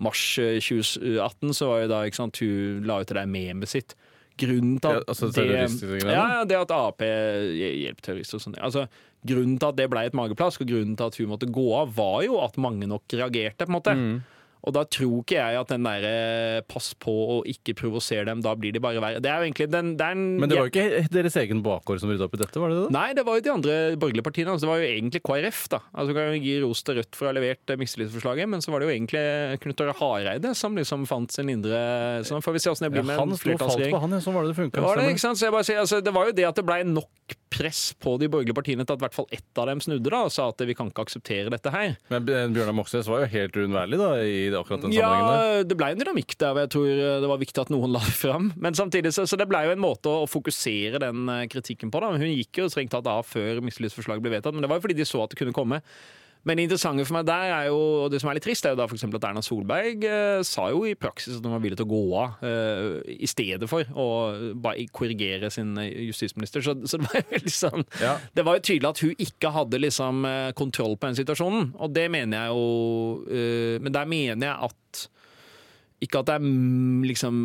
mars eh, 2018 så var jo da ikke sant, hun la ut det der memet sitt. Grunnen til at Ja, altså det, ja, ja, det at Ap hjelper terrorister og sånn. Altså, grunnen til at det ble et mageplask, og grunnen til at hun måtte gå av, var jo at mange nok reagerte. på en måte. Mm. Og da tror ikke jeg at den derre pass på å ikke provosere dem, da blir de bare verre. Det er jo egentlig den, er Men det var jo ikke deres egen bakgård som rydda opp i dette, var det det? Nei, det var jo de andre borgerlige partiene. Altså, det var jo egentlig KrF. da. Altså, kan jo gi ros til Rødt for å ha levert eh, mistillitsforslaget, men så var det jo egentlig Knut Åre Hareide som liksom fant sin indre Så får vi se åssen det blir Ja, med han en Han og falt på han, ja. Sånn var det det funka. Det det, altså, det var jo det at det ble nok press på de borgerlige partiene til at i hvert fall ett av dem snudde da, og sa at vi kan ikke akseptere dette her. Men Bjørnar Moxnes var jo helt uunnværlig da, i akkurat den Ja, sammenhengen der. det ble en dynamikk der, og jeg tror det var viktig at noen la det fram. Men samtidig, så, så det ble jo en måte å fokusere den eh, kritikken på. da. Hun gikk jo strengt tatt av før mistillitsforslaget ble vedtatt, men det var jo fordi de så at det kunne komme. Men det interessante for meg der er jo, og det som er litt trist, er jo da eksempel at Erna Solberg eh, sa jo i praksis at hun var villig til å gå av eh, i stedet for å bare korrigere sin eh, justisminister. Så, så det var jo veldig sånn Ja. Det var jo tydelig at hun ikke hadde liksom eh, kontroll på den situasjonen, og det mener jeg jo eh, Men der mener jeg at ikke at det er liksom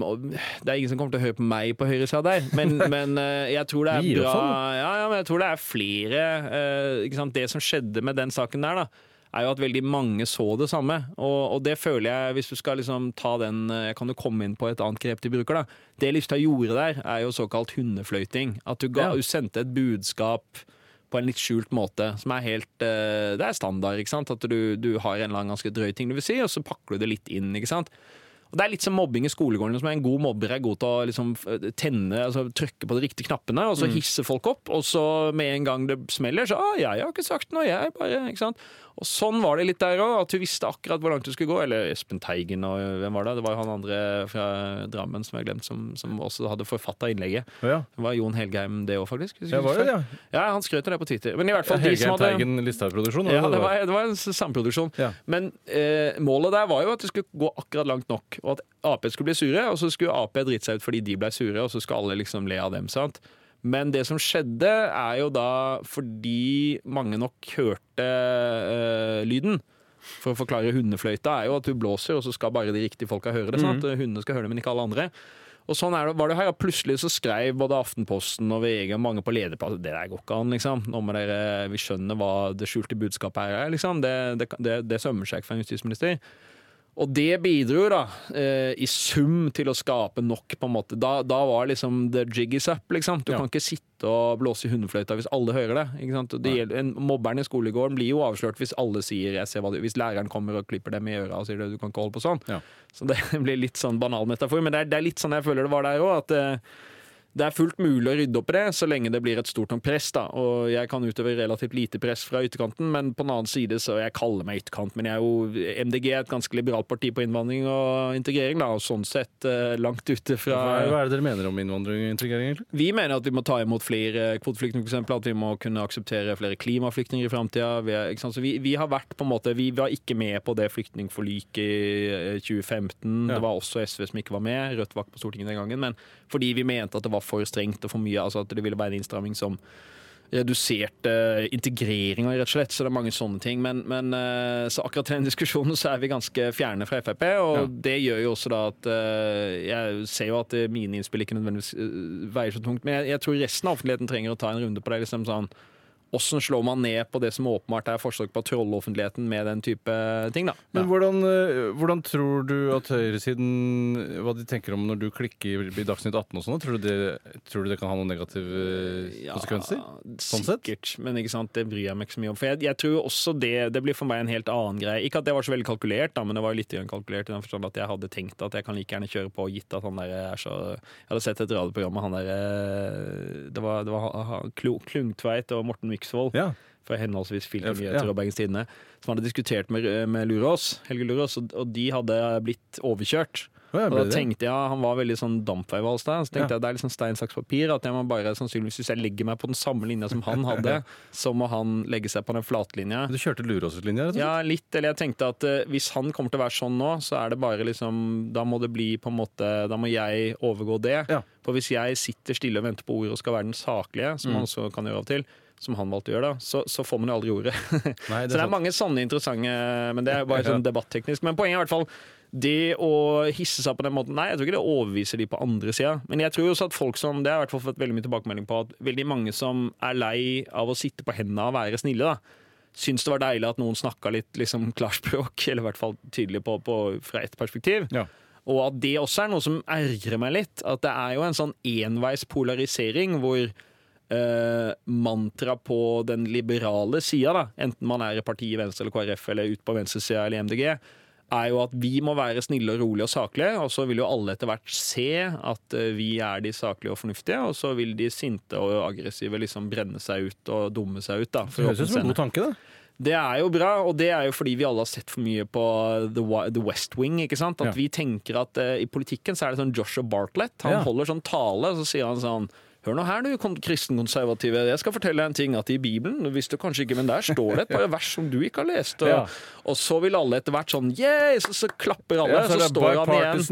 Det er ingen som kommer til å høre på meg på høyresida der, men, men eh, jeg tror det er bra sånn. ja, ja, men jeg tror det er flere eh? Det som skjedde med den saken der, da, er jo at veldig mange så det samme. Og, og det føler jeg, hvis du skal liksom ta den eh, Jeg kan jo komme inn på et annet grep de bruker, da. Det Lystad gjorde der, er jo såkalt hundefløyting. At du, ga, Ja. du sendte et budskap på en litt skjult måte, som er helt eh, Det er standard, ikke sant? At du, du har en eller annen ganske drøy ting du vil si, og så pakker du det litt inn, ikke sant? Og Det er litt som mobbing i skolegården. som er En god mobber er god til å liksom tenne, altså trykke på de riktige knappene, og så hisse folk opp. Og så med en gang det smeller, så ah, 'jeg har ikke sagt noe', jeg bare ikke sant? Og Sånn var det litt der òg, at hun visste akkurat hvor langt hun skulle gå. Eller Espen Teigen og hvem var det? Det var jo han andre fra Drammen som jeg har glemt, som, som også hadde forfatta innlegget. Ja. Det var Jon Helgheim det òg, faktisk. ja, var det det? Ja. Ja, han skrøt av det på Twitter. Men i hvert fall de som Helgeheim hadde Teigen Listhaug-produksjon? ja, det var, det var en samproduksjon. Ja. Men eh, målet der var jo at det skulle gå akkurat langt nok, og at Ap skulle bli sure, og så skulle Ap drite seg ut fordi de ble sure, og så skulle alle liksom le av dem. sant? Men det som skjedde, er jo da fordi mange nok hørte øh, lyden. For å forklare hundefløyta er jo at du blåser, og så skal bare de riktige folka høre det. sant? Hundene skal høre det, men ikke alle andre. Og sånn er det, var det her, Plutselig så skrev både Aftenposten og VG og mange på lederplass det der går ikke an. liksom. Nå må dere, Vi skjønner hva det skjulte budskapet her er. liksom. Det, det, det, det sømmer seg ikke for en justisminister. Og det bidro da, eh, i sum til å skape nok, på en måte. Da, da var liksom the jig is up, liksom. Du Ja. kan ikke sitte og blåse i hundefløyta hvis alle hører det. Det gjelder, en Mobberen i skolegården blir jo avslørt hvis alle sier jeg ser hva du, Hvis læreren kommer og klipper dem i øra og sier du kan ikke holde på sånn. Ja. Så det blir litt sånn banal metafor, men det er, det er litt sånn jeg føler det var der òg. At eh, det er fullt mulig å rydde opp i det, så lenge det blir et stort nok press. da. Og jeg kan utøve relativt lite press fra ytterkanten, men på den annen side så Jeg kaller meg ytterkant, men jeg er jo MDG er et ganske liberalt parti på innvandring og integrering, da, og sånn sett eh, langt ute fra hva er det dere mener om innvandring og integrering, egentlig? vi mener at vi må ta imot flere kvoteflyktninger, eksempel, at vi må kunne akseptere flere klimaflyktninger i framtida. Vi, vi, vi har vært på en måte Vi var ikke med på det flyktningforliket i eh, 2015. Ja. Det var også SV som ikke var med. Rødt var ikke på Stortinget den gangen. Men fordi vi mente at det var for strengt og for mye, altså at det ville være en innstramming som reduserte integreringa, rett og slett. Så det er mange sånne ting. Men, men eh, så akkurat i den diskusjonen så er vi ganske fjerne fra Frp. Og Ja. det gjør jo også da at eh, Jeg ser jo at eh, mine innspill ikke nødvendigvis eh, veier så tungt, men jeg, jeg tror resten av offentligheten trenger å ta en runde på det. liksom sånn Åssen slår man ned på det som åpenbart er forsøk på å trolle offentligheten med den type ting? da? Men hvordan, eh, hvordan tror du at høyresiden Hva de tenker om når du klikker i Dagsnytt 18 og sånn? Tror, tror du det kan ha noen negative konsekvenser? konsekvenser? Sånn sett? Sikkert, men ikke sant, det bryr jeg meg ikke så mye om. For jeg, jeg tror også det, det blir for meg en helt annen greie. Ikke at det var så veldig kalkulert, da, men det var litt kalkulert i den forstand at jeg hadde tenkt at jeg kan like gjerne kjøre på, gitt at han der er så Jeg hadde sett et radioprogram med han der eh, Det var, det var Klungtveit og Morten Myksvold Ja. fra henholdsvis Filmnyheter ja. og Bergens Tidende, som hadde diskutert med, med Lurås, Helge Lurås, og, og de hadde blitt overkjørt. Ja, Og da tenkte jeg, Han var veldig sånn dampveivals der. Så tenkte jeg det er sånn stein, saks, papir. At jeg må bare, sannsynligvis Hvis jeg legger meg på den samme linja som han hadde, så må han legge seg på den flatlinja. Du kjørte Lurås-linja? Ja, litt. Eller jeg tenkte at uh, hvis han kommer til å være sånn nå, så er det bare liksom Da må det bli på en måte Da må jeg overgå det. Ja. For hvis jeg sitter stille og venter på ordet og skal være den saklige, som Mm. han også kan gjøre av og til, som han valgte å gjøre, da, så, så får man jo aldri ordet. Nei, Så det er mange sånne interessante Men det er bare sånn debatteknisk. Men poenget er i hvert fall det å hisse seg på den måten Nei, jeg tror ikke det overbeviser de på andre sida. Men jeg tror også at folk som Det har jeg i hvert fall fått veldig mye tilbakemelding på, at veldig mange som er lei av å sitte på hendene og være snille, da, syns det var deilig at noen snakka litt liksom klarspråk, eller i hvert fall tydelig på, på, fra ett perspektiv. Ja. Og at det også er noe som ergrer meg litt. At det er jo en sånn enveis polarisering hvor eh, mantra på den liberale sida, da, enten man er i partiet Venstre eller KrF eller ut på venstresida eller MDG, er jo at vi må være snille og rolige og saklige, og så vil jo alle etter hvert se at eh, vi er de saklige og fornuftige, og så vil de sinte og aggressive liksom brenne seg ut og dumme seg ut. da. Det høres ut som en god tanke, da. Det er jo bra, og det er jo fordi vi alle har sett for mye på The, West Wing. ikke sant? At Ja. vi tenker at uh, i politikken så er det sånn Joshua Bartlett. Han Ja. holder sånn tale, og så sier han sånn Hør nå her, du kon- kristenkonservative. Jeg skal fortelle deg en ting at i Bibelen du kanskje ikke, men der står det et par vers som du ikke har lest. Og, Ja. og så vil alle etter hvert sånn Yeah! Så, så klapper alle. Ja, så så, står han igjen.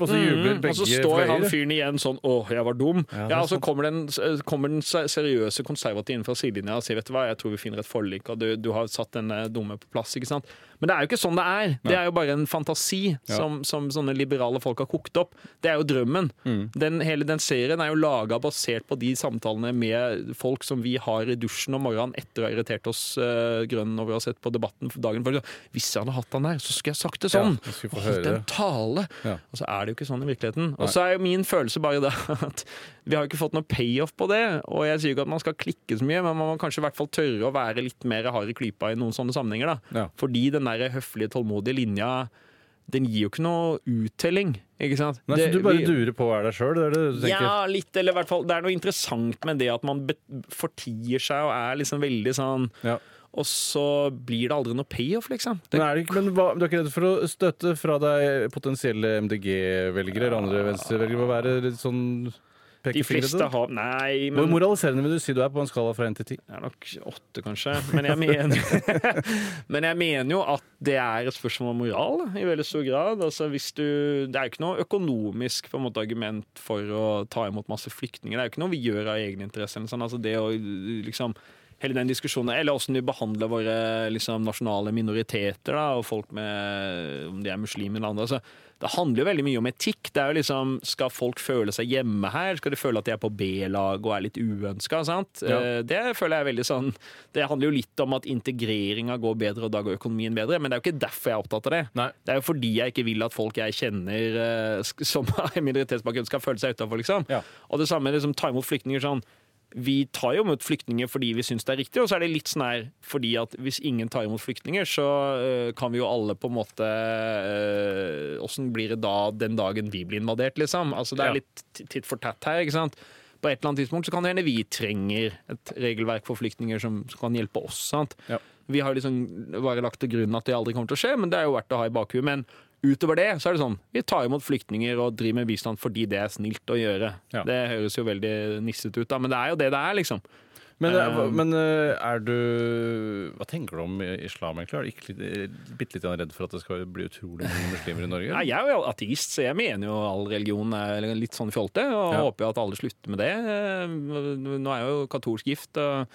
og så jubler Mm, og så står han fyren igjen sånn 'Å, jeg var dum'. Ja, Ja, Og så kommer den, kommer den seriøse konservative inn fra sidelinja og sier 'Vet du hva, jeg tror vi finner et forlik', og du, du har satt den eh, dumme på plass. ikke sant? Men det er jo ikke sånn det er. Det er jo bare en fantasi Ja. som, som sånne liberale folk har kokt opp. Det er jo drømmen. Mm. Den, hele den serien er jo laga basert på de samtalene med folk som vi har i dusjen om morgenen etter å ha irritert oss uh, grønn over å ha sett på Debatten for dagen. før. Hvis jeg hadde hatt han der, så skulle jeg sagt det sånn. Ja, få Og holdt en tale. Ja. Og så er det jo ikke sånn i virkeligheten. Og så er jo min følelse bare det at vi har jo ikke fått noe payoff på det. Og jeg sier ikke at man skal klikke så mye, men man må kanskje i hvert fall tørre å være litt mer hard i klypa i noen sånne sammenhenger. da. Fordi den der høflige, tålmodige linja den gir jo ikke noe uttelling. ikke sant? Nei, Det- så du bare vi- durer på og er deg sjøl? Det er det du tenker? ja, litt, eller i hvert fall Det er noe interessant med det at man fortier seg og er liksom veldig sånn Ja. Og så blir det aldri noe payoff, liksom. Det, Men, ikke, men hva, du er ikke redd for å støtte fra deg potensielle MDG-velgere eller andre venstrevelgere være litt sånn de fleste har Nei, Hvor men moraliserende vil du si du er på en skala fra 1 til 10? Det er nok åtte, kanskje. Men jeg mener, men jeg mener jo at det er et spørsmål om moral da, i veldig stor grad. Altså, hvis du, det er jo ikke noe økonomisk på en måte, argument for å ta imot masse flyktninger. Det er jo ikke noe vi gjør av egeninteresse. Sånn. Altså, det å liksom hele den diskusjonen, eller åssen vi behandler våre liksom, nasjonale minoriteter, da, og folk med om de er muslimer eller andre. Altså, det handler jo veldig mye om etikk. Det er jo liksom, Skal folk føle seg hjemme her? Skal de føle at de er på B-lag og er litt uønska? Ja. Det føler jeg er veldig sånn Det handler jo litt om at integreringa går bedre, og da går økonomien bedre, men det er jo ikke derfor jeg er opptatt av det. Nei. Det er jo fordi jeg ikke vil at folk jeg kjenner eh, som har minoritetsbakgrunn, skal føle seg utafor, liksom. Ja. Og det samme liksom, ta imot flyktninger sånn. Vi tar jo imot flyktninger fordi vi syns det er riktig, og så er det litt sånn her fordi at hvis ingen tar imot flyktninger, så øh, kan vi jo alle på en måte øh, Åssen blir det da den dagen vi blir invadert, liksom? Altså Det er litt titt for tatt her, ikke sant? På et eller annet tidspunkt så kan det hende vi trenger et regelverk for flyktninger som, som kan hjelpe oss. sant? Ja. Vi har liksom bare lagt til grunn at det aldri kommer til å skje, men det er jo verdt å ha i bakhuet. Men utover det så er det sånn vi tar imot flyktninger og driver med bistand fordi det er snilt å gjøre. Ja. Det høres jo veldig nissete ut, da, men det er jo det det er, liksom. Men, Um, men eh, er du Hva tenker du om islam, egentlig? Er du ikke litt, bitte litt redd for at det skal bli utrolig mange muslimer i Norge? Nei, jeg er jo ateist, så jeg mener jo all religion er litt sånn fjolte, og Ja. håper jo at alle slutter med det. Nå er jeg jo katolsk gift, og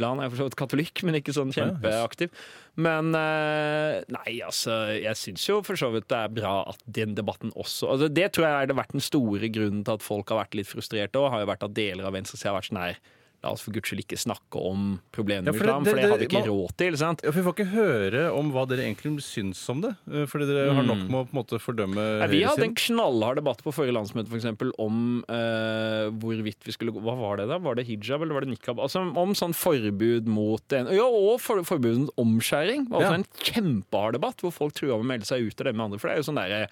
Lan er for så vidt katolikk, men ikke sånn kjempeaktiv. Men eh, nei, altså, jeg syns jo for så vidt det er bra at den debatten også altså, Det tror jeg har vært den store grunnen til at folk har vært litt frustrerte òg, har jo vært at deler av venstresida har vært sånn her La oss for guds skyld ikke snakke om problemene Ja, med islam, for det har vi ikke man- råd til. sant? Ja, for Vi får ikke høre om hva dere egentlig syns om det. eh, Fordi dere har nok Mm. med å på en måte fordømme Nei, vi hadde en knallhard debatt på forrige landsmøte for eksempel, om eh, hvorvidt vi skulle gå Hva var det da? Var det hijab eller var det nikab? Altså Om sånn forbud mot en, Ja, og for, forbud mot omskjæring. Det var også Ja. en kjempehard debatt hvor folk trua med å melde seg ut av det med andre. For det er jo sånn derre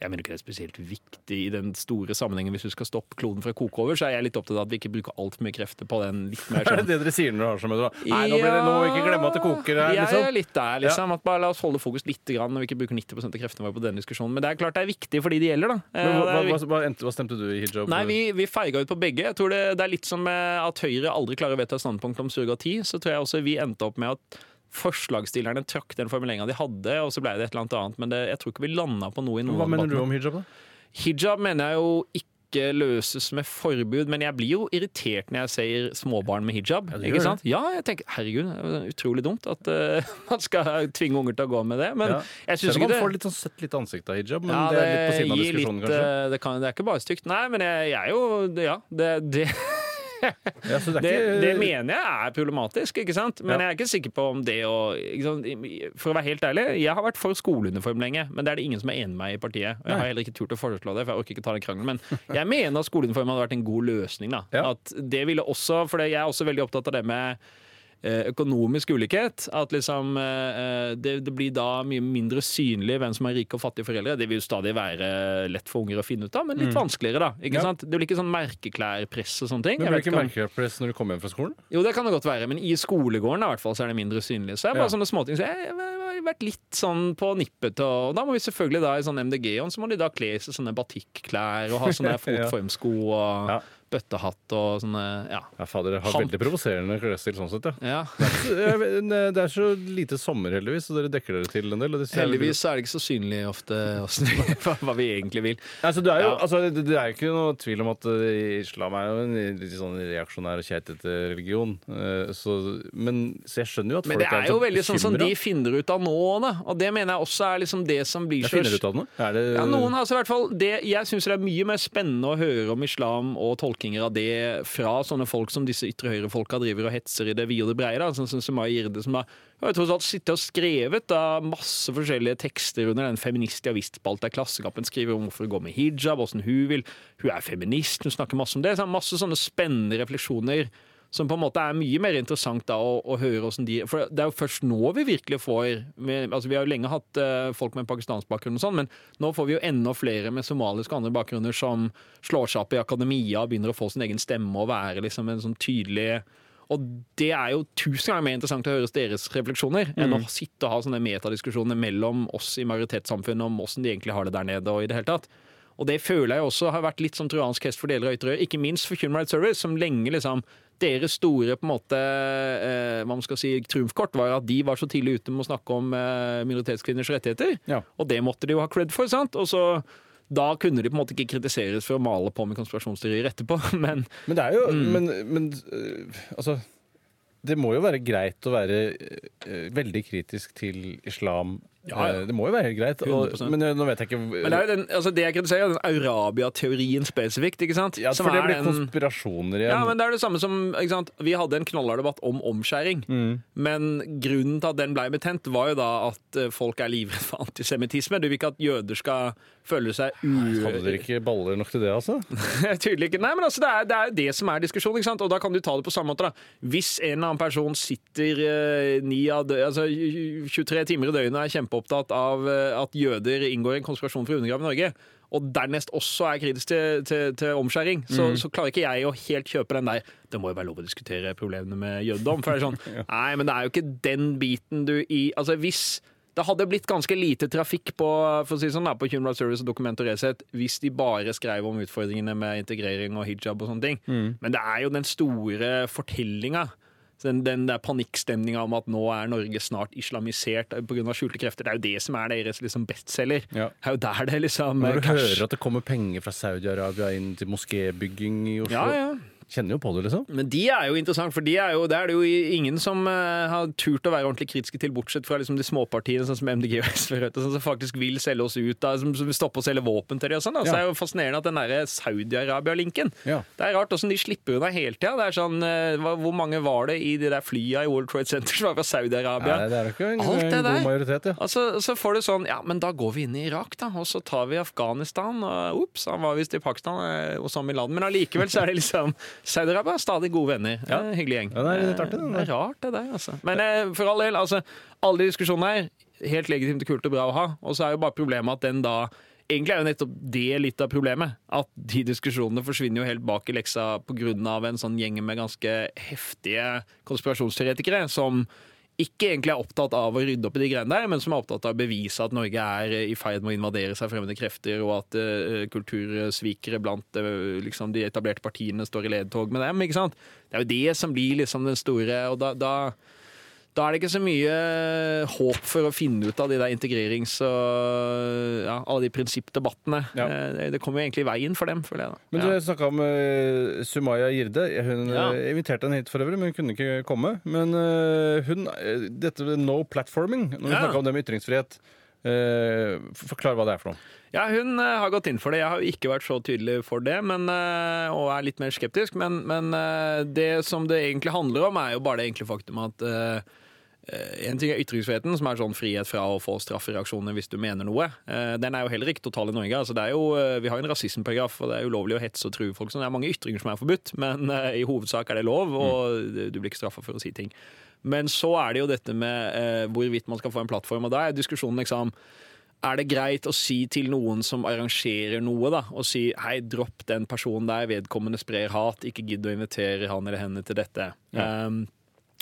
jeg mener ikke det er spesielt viktig i den store sammenhengen. Hvis du skal stoppe kloden fra å koke over, så er jeg litt opptatt av at vi ikke bruker altfor mye krefter på den litt mer Er det sånn det dere sier når dere har sånn møte? Nei, nå blir det nå ikke glemme at det koker her, Jeg liksom. er litt der, liksom. At bare la oss holde fokus litt grann, når vi ikke bruker 90% av kreftene våre på den diskusjonen. Men det er klart det er viktig for de det gjelder, da. Eh, hva, hva, hva, hva stemte du i hijab? Nei, vi, vi feiga ut på begge. Jeg tror det, det er litt som at Høyre aldri klarer å vedta standpunkt om surrogati. Så tror jeg også vi endte opp med at forslagsstillerne trakk den formuleringa de hadde, og så ble det et eller annet annet. Men det, jeg tror ikke vi landa på noe i noen Hva mener du om hijab, da? Hijab mener jeg jo ikke løses med forbud, men jeg blir jo irritert når jeg ser småbarn med hijab. Ja, ikke det. sant? Ja, jeg tenker herregud, det er utrolig dumt at uh, man skal tvinge unger til å gå med det. Men Ja. jeg syns Selv om man får litt sånn sett litt ansikt av hijab, men ja, det er litt på siden av diskusjonen, litt, kanskje? eh, Det, kan, det er ikke bare stygt. Nei, men jeg, jeg er jo Ja, det, det, Ja, så det det, det mener jeg er problematisk, ikke sant? Men Ja. jeg er ikke sikker på om det å? For å være helt ærlig, jeg har vært for skoleuniform lenge, men det er det ingen som er enig med meg i partiet. Og jeg har heller ikke turt å foreslå det, for jeg orker ikke ta den krangelen. Men jeg mener at skoleuniform hadde vært en god løsning. Ja. At det ville også, For jeg er også veldig opptatt av det med økonomisk ulikhet. At liksom eh, det, det blir da mye mindre synlig hvem som er rike og fattige foreldre. Det vil jo stadig være lett for unger å finne ut av, men litt vanskeligere, da. Ikke Mm. Ja. sant? Det blir ikke sånn merkeklærpress og sånne ting. Men det blir ikke merkeklærpress når du kommer hjem fra skolen? jo, det kan det godt være, men i skolegården i hvert fall, så er det mindre synlig. Så det er bare Ja. sånne småting. Så jeg har vært litt sånn på nippet. Og da må vi selvfølgelig da i sånn MDG-ånd så må de da kle seg sånne batikklær og ha sånne fotformsko og Ja. Bøttehatt og sånne Ja. Ja, fader, dere har Hamp. veldig provoserende klesstil sånn sett, ja. ja. Det er så lite sommer, heldigvis, så dere dekker dere til en del. Heldigvis er det ikke så synlig ofte hva- vi egentlig vil. Altså, det, er jo, Ja. altså, det, er jo ikke noe tvil om at eh, islam er jo en litt sånn reaksjonær og keitete religion. eh, så, men, så jeg skjønner jo at Men det er jo veldig sånn som de finner ut av nå, da. Og det mener jeg også er liksom det som blir så finner ut av det? Er det Ja, noen altså i hvert fall det, Jeg syns det er mye mer spennende å høre om islam og tolkinger av det fra sånne folk som disse ytre høyre-folka driver og hetser i det vide og det breie. Sånn som Sumaya Jirde, som har tross alt sittet og skrevet da, masse forskjellige tekster under den feminist javist-spalta i Klassekampen. Skriver om hvorfor hun går med hijab, åssen hun vil. Hun er feminist, hun snakker masse om det. Så masse sånne spennende refleksjoner som på en måte er mye mer interessant da å, å høre hvordan de For det er jo først nå vi virkelig får med, altså Vi har jo lenge hatt uh, folk med pakistansk bakgrunn og sånn, men nå får vi jo enda flere med somaliske og andre bakgrunner som slår seg opp i akademia og begynner å få sin egen stemme og være liksom en sånn tydelig og det er jo tusen ganger mer interessant å høre deres refleksjoner enn å sitte og ha sånne metadiskusjoner mellom oss i majoritetssamfunnet om åssen de egentlig har det der nede og i det hele tatt. Og det føler jeg også har vært litt som trojansk hest for deler av Ytterøy, ikke minst for Human Rights Service, som lenge liksom deres store på en måte, eh, hva man skal si, trumfkort var at de var så tidlig ute med å snakke om eh, minoritetskvinners rettigheter. Ja. Og det måtte de jo ha cred for. sant? Og så da kunne de på en måte ikke kritiseres for å male på med konspirasjonsteorier etterpå, men Men det er jo Mm. Men, men øh, altså det må jo være greit å være eh, veldig kritisk til islam. Ja, ja. Eh, Det må jo være helt greit. Og, men eh, nå vet jeg ikke Men det er jo den, altså det jeg kritiserer, er den Arabia-teorien spesifikt. ikke sant? ja, For det blir konspirasjoner igjen. Ja, men det er det samme som ikke sant? Vi hadde en knallhard debatt om omskjæring. Mm. Men grunnen til at den ble betent, var jo da at eh, folk er livredde for antisemittisme. Du vil ikke at jøder skal føle seg u... Hadde dere ikke baller nok til det, altså? Tydelig ikke. Nei, men altså, det er, det er det som er diskusjonen. ikke sant? Og da kan du ta det på samme måte. da. Hvis en eller annen person sitter eh, dø altså, 23 timer i døgnet og er kjempeopptatt av eh, at jøder inngår i en konspirasjon for å undergrave Norge, og dernest også er kritisk til, til, til omskjæring, så, så klarer ikke jeg å helt kjøpe den der Det må jo være lov å diskutere problemene med jødedom. For det er sånn, Nei, men det er jo ikke den biten du i Altså, hvis det hadde blitt ganske lite trafikk på, for å si sånn, da, på Human Rights Service og Dokument og Resett hvis de bare skrev om utfordringene med integrering og hijab og sånne ting. Men det er jo den store fortellinga. Den, den der panikkstemninga om at nå er Norge snart islamisert pga. skjulte krefter. Det er jo det som er deres liksom bestselger. Ja. Det er jo der det liksom Når du cash- hører at det kommer penger fra Saudi-Arabia inn til moskébygging i Oslo Ja, ja. Kjenner jo på det, liksom. Men de er jo interessant, for de er jo, det er det jo ingen som eh, har turt å være ordentlig kritiske til, bortsett fra liksom de småpartiene sånn som MDG og SV, Rødt, sånn, som faktisk vil selge oss ut, da, som, som stopper stoppe å selge våpen til dem. og sånn. da. Så Ja. det er jo fascinerende at den derre Saudi-Arabia-linken Ja. Det er rart åssen de slipper unna hele tida. Det er sånn, eh, Hvor mange var det i de der flya i World Trade Center som var fra Saudi-Arabia? Det er jo ikke en, Alt det en god der. majoritet, ja. Altså, så får du sånn Ja, men da går vi inn i Irak, da. Og så tar vi Afghanistan. Og ops, han var visst i Pakistan, og sånn i land Men allikevel så er det liksom Saudi-Arabia er stadig gode venner. Ja. Eh, Hyggelig gjeng. Ja, det er litt artig, det Eh, det er rart, det der, altså. Men eh, for all del, altså. Alle de diskusjonene her, helt legitimt og kult og bra å ha. Og så er jo bare problemet at den da Egentlig er jo nettopp det litt av problemet. At de diskusjonene forsvinner jo helt bak i leksa pga. en sånn gjeng med ganske heftige konspirasjonsteoretikere som ikke egentlig er opptatt av å rydde opp i de greiene der, men som er opptatt av å bevise at Norge er i ferd med å invadere seg fremmede krefter, og at uh, kultursvikere blant uh, liksom, de etablerte partiene står i ledtog med dem. ikke sant? Det er jo det som blir liksom den store Og da, da, da er det ikke så mye håp for å finne ut av de der integrerings- og ja, alle de prinsippdebattene. Ja. Eh, Det, kommer jo egentlig i veien for dem, føler jeg. da. Men Ja. du snakka om uh, Sumaya Girde. Hun Ja. eh, inviterte henne hit for øvrig, men hun kunne ikke komme. Men uh, hun eh, Dette no platforming, når vi Ja. snakker om det med ytringsfrihet Uh, Forklar hva det er for noe. Ja, hun uh, har gått inn for det. Jeg har jo ikke vært så tydelig for det, men, uh, og er litt mer skeptisk. Men, men eh, det som det egentlig handler om, er jo bare det enkle faktum at eh, eh, en ting er ytringsfriheten, som er sånn frihet fra å få straffereaksjoner hvis du mener noe. Eh, Den er jo heller ikke total i Norge. Altså, det er jo, eh, vi har jo en rasismeparagraf, og det er ulovlig å hetse og true folk. Så det er mange ytringer som er forbudt, men eh, i hovedsak er det lov, og du blir ikke straffa for å si ting. Men så er det jo dette med eh, hvorvidt man skal få en plattform, og da er diskusjonen liksom er det greit å si til noen som arrangerer noe, da, og si hei, dropp den personen der, vedkommende sprer hat, ikke gidd å invitere han eller henne til dette. Um,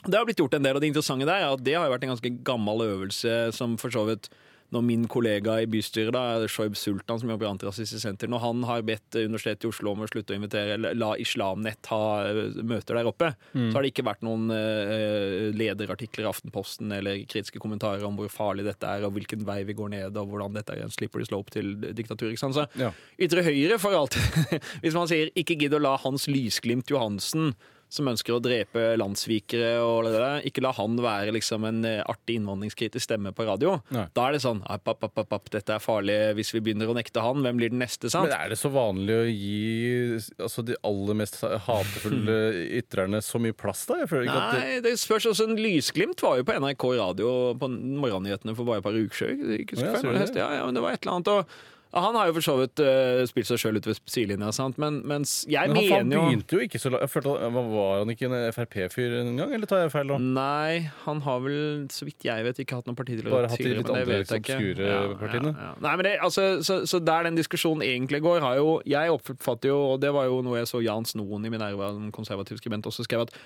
det har blitt gjort en del, og det interessante der er at det har vært en ganske gammel øvelse som for så vidt når min kollega i bystyret, da, Shoib Sultan, som jobber i Antirasistisk Senter, når han har bedt Universitetet i Oslo om å slutte å invitere, eller la Islamnett ha eh, møter der oppe, så har det ikke vært noen eh, lederartikler i Aftenposten eller kritiske kommentarer om hvor farlig dette er, og hvilken vei vi går ned, og hvordan dette er en slippery slope til diktatur. ikke sant? Så Ja. Ytre høyre for alt. Hvis man sier 'ikke gidd å la Hans Lysglimt Johansen', som ønsker å drepe landssvikere, og det der, ikke la han være liksom en eh, artig innvandringskritisk stemme på radio. Nei. Da er det sånn app, app, app, app, Dette er farlig. Hvis vi begynner å nekte han, hvem blir den neste? sant? Men er det så vanlig å gi altså, de aller mest hatefulle ytrerne så mye plass, da? Nei, det spørs også. En lysglimt var jo på NRK radio på morgennyhetene for bare et par uker siden. Ja, ja, ja, men det var et eller annet. Og han har jo for så vidt uh, spilt seg sjøl ut ved sidelinja, sant? men mens jeg men han mener jo begynte jo ikke så langt jeg følte, at- Var han ikke en Frp-fyr engang, eller tar jeg feil nå? Nei, han har vel, så vidt jeg vet, ikke hatt noen partitilhørighet Bare hatt de litt andre, obskure ja, partiene? Ja, ja. Nei, men det, altså, så, så der den diskusjonen egentlig går, har jo Jeg oppfatter jo, og det var jo noe jeg så Jan Snoen i Minerva, en konservativ skribent, også skrev at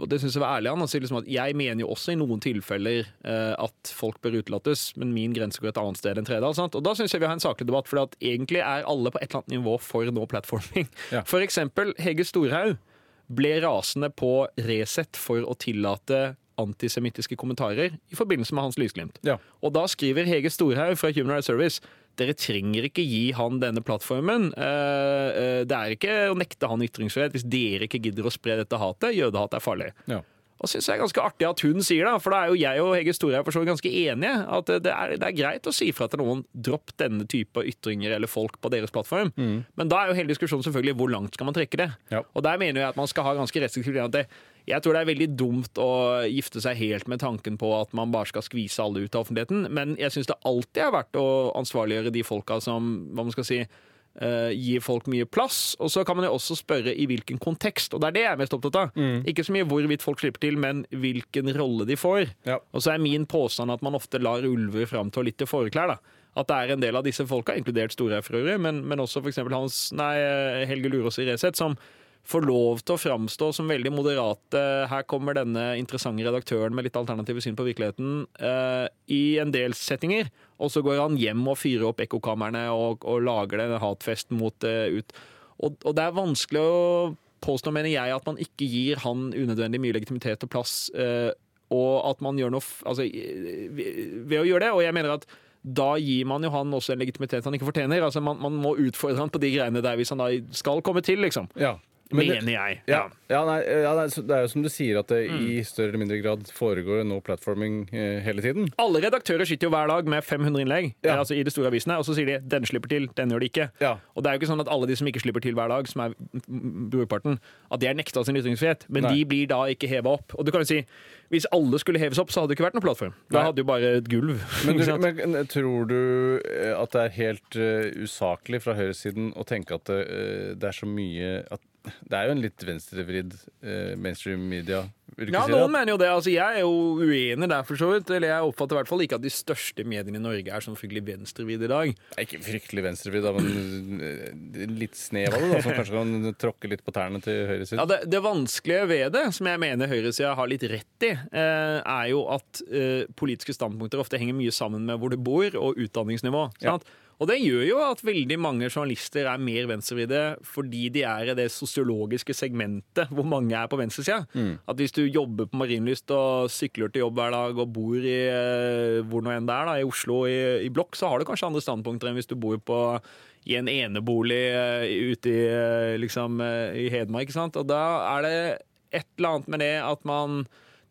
og det syns jeg var ærlig han, han sier liksom at Jeg mener jo også i noen tilfeller eh, at folk bør utelates, men min grense går et annet sted enn Tredal. sant? Og Da syns jeg vi har en saklig debatt, for egentlig er alle på et eller annet nivå for no platforming. Ja. For eksempel Hege Storhaug ble rasende på Resett for å tillate antisemittiske kommentarer i forbindelse med Hans Lysglimt. Ja. Og da skriver Hege Storhaug fra Human Rights Service dere trenger ikke gi han denne plattformen. Eh, eh, Det er ikke å nekte han ytringsfrihet hvis dere ikke gidder å spre dette hatet. Jødehat er farlig. Ja. Og synes jeg er ganske artig at hun sier det, for da er jo jeg og Hege Storhaug for så ganske enige. At det er, det er greit å si fra til noen dropp denne type ytringer eller folk på deres plattform. Men da er jo hele diskusjonen selvfølgelig hvor langt skal man trekke det. Ja. Og der mener jeg at man skal ha ganske restriktivt jeg tror det er veldig dumt å gifte seg helt med tanken på at man bare skal skvise alle ut av offentligheten, men jeg syns det alltid er verdt å ansvarliggjøre de folka som hva man skal si, uh, gir folk mye plass. Og så kan man jo også spørre i hvilken kontekst, og det er det jeg er mest opptatt av. Ikke så mye hvorvidt folk slipper til, men hvilken rolle de får. Ja. Og så er min påstand at man ofte lar ulver framstå litt til forklær. da. At det er en del av disse folka, inkludert Storhaug for øvrig, men, men også f.eks. Hans Helge Lurås i Resett, som får lov til å framstå som veldig moderate. Her kommer denne interessante redaktøren med litt alternative syn på virkeligheten uh, i en del settinger. Og så går han hjem og fyrer opp ekkokamrene og, og lager den hatfesten mot uh, ut. Og, og det er vanskelig å påstå, mener jeg, at man ikke gir han unødvendig mye legitimitet og plass. Uh, og at man gjør noe altså, ved å gjøre det. Og jeg mener at da gir man jo han også en legitimitet han ikke fortjener. Altså man, man må utfordre han på de greiene der hvis han da skal komme til, liksom. Ja. Men det- mener jeg. Ja, ja, nei, ja nei, så det er jo som du sier, at det i større eller mindre grad foregår no platforming eh, hele tiden. Alle redaktører sitter jo hver dag med 500 innlegg Ja. eh, altså i de store avisene, og så sier de 'den slipper til, den gjør de ikke'. Ja. Og det er jo ikke sånn at alle de som ikke slipper til hver dag, som er mm, brorparten, at de er nekta sin ytringsfrihet, men Nei. de blir da ikke heva opp. Og du kan jo si, hvis alle skulle heves opp, så hadde det ikke vært noen plattform. Da Nei. hadde jo bare et gulv. Men, ikke du, sant? men tror du eh, at det er helt eh, usaklig fra høyresiden å tenke at det, eh, det er så mye at Det er jo en litt venstrevridd eh, mainstream media. Ja, noen mener jo det. Altså, jeg er jo uenig der, for så vidt. Eller jeg oppfatter i hvert fall ikke at de største mediene i Norge er sånn fryktelig venstrevidd i dag. Ikke fryktelig venstrevridd, men eh, litt snev av det, da, som kanskje kan tråkke litt på tærne til høyresiden. Ja, det, det vanskelige ved det, som jeg mener høyresida har litt rett i, eh, er jo at eh, politiske standpunkter ofte henger mye sammen med hvor du bor og utdanningsnivå. Sant? Ja. Og det gjør jo at veldig mange journalister er mer venstrevridde fordi de er i det sosiologiske segmentet hvor mange er på venstresida. Mm. At hvis du jobber på Marienlyst og sykler til jobb hver dag og bor i eh, hvor nå enn det er, da, i Oslo i, i blokk, så har du kanskje andre standpunkter enn hvis du bor på i en enebolig eh, ute i, eh, liksom, i Hedmark. Ikke sant? Og da er det et eller annet med det at man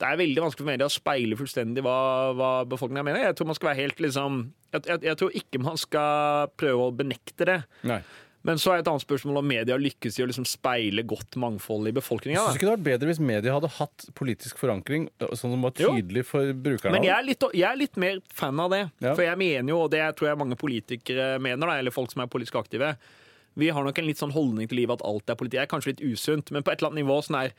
det er veldig vanskelig for media å speile fullstendig hva, hva befolkninga mener. Jeg tror man skal være helt liksom jeg, jeg, jeg tror ikke man skal prøve å benekte det. Nei. Men så er et annet spørsmål om media lykkes i å liksom speile godt mangfold i befolkninga. Syns ikke det hadde vært bedre hvis media hadde hatt politisk forankring, sånn som var Jo. tydelig for brukerne? Men jeg er, litt, jeg er litt mer fan av det. Ja. For jeg mener jo, og det tror jeg mange politikere mener, da, eller folk som er politisk aktive Vi har nok en litt sånn holdning til livet at alt er politi. Det er kanskje litt usunt, men på et eller annet nivå sånn er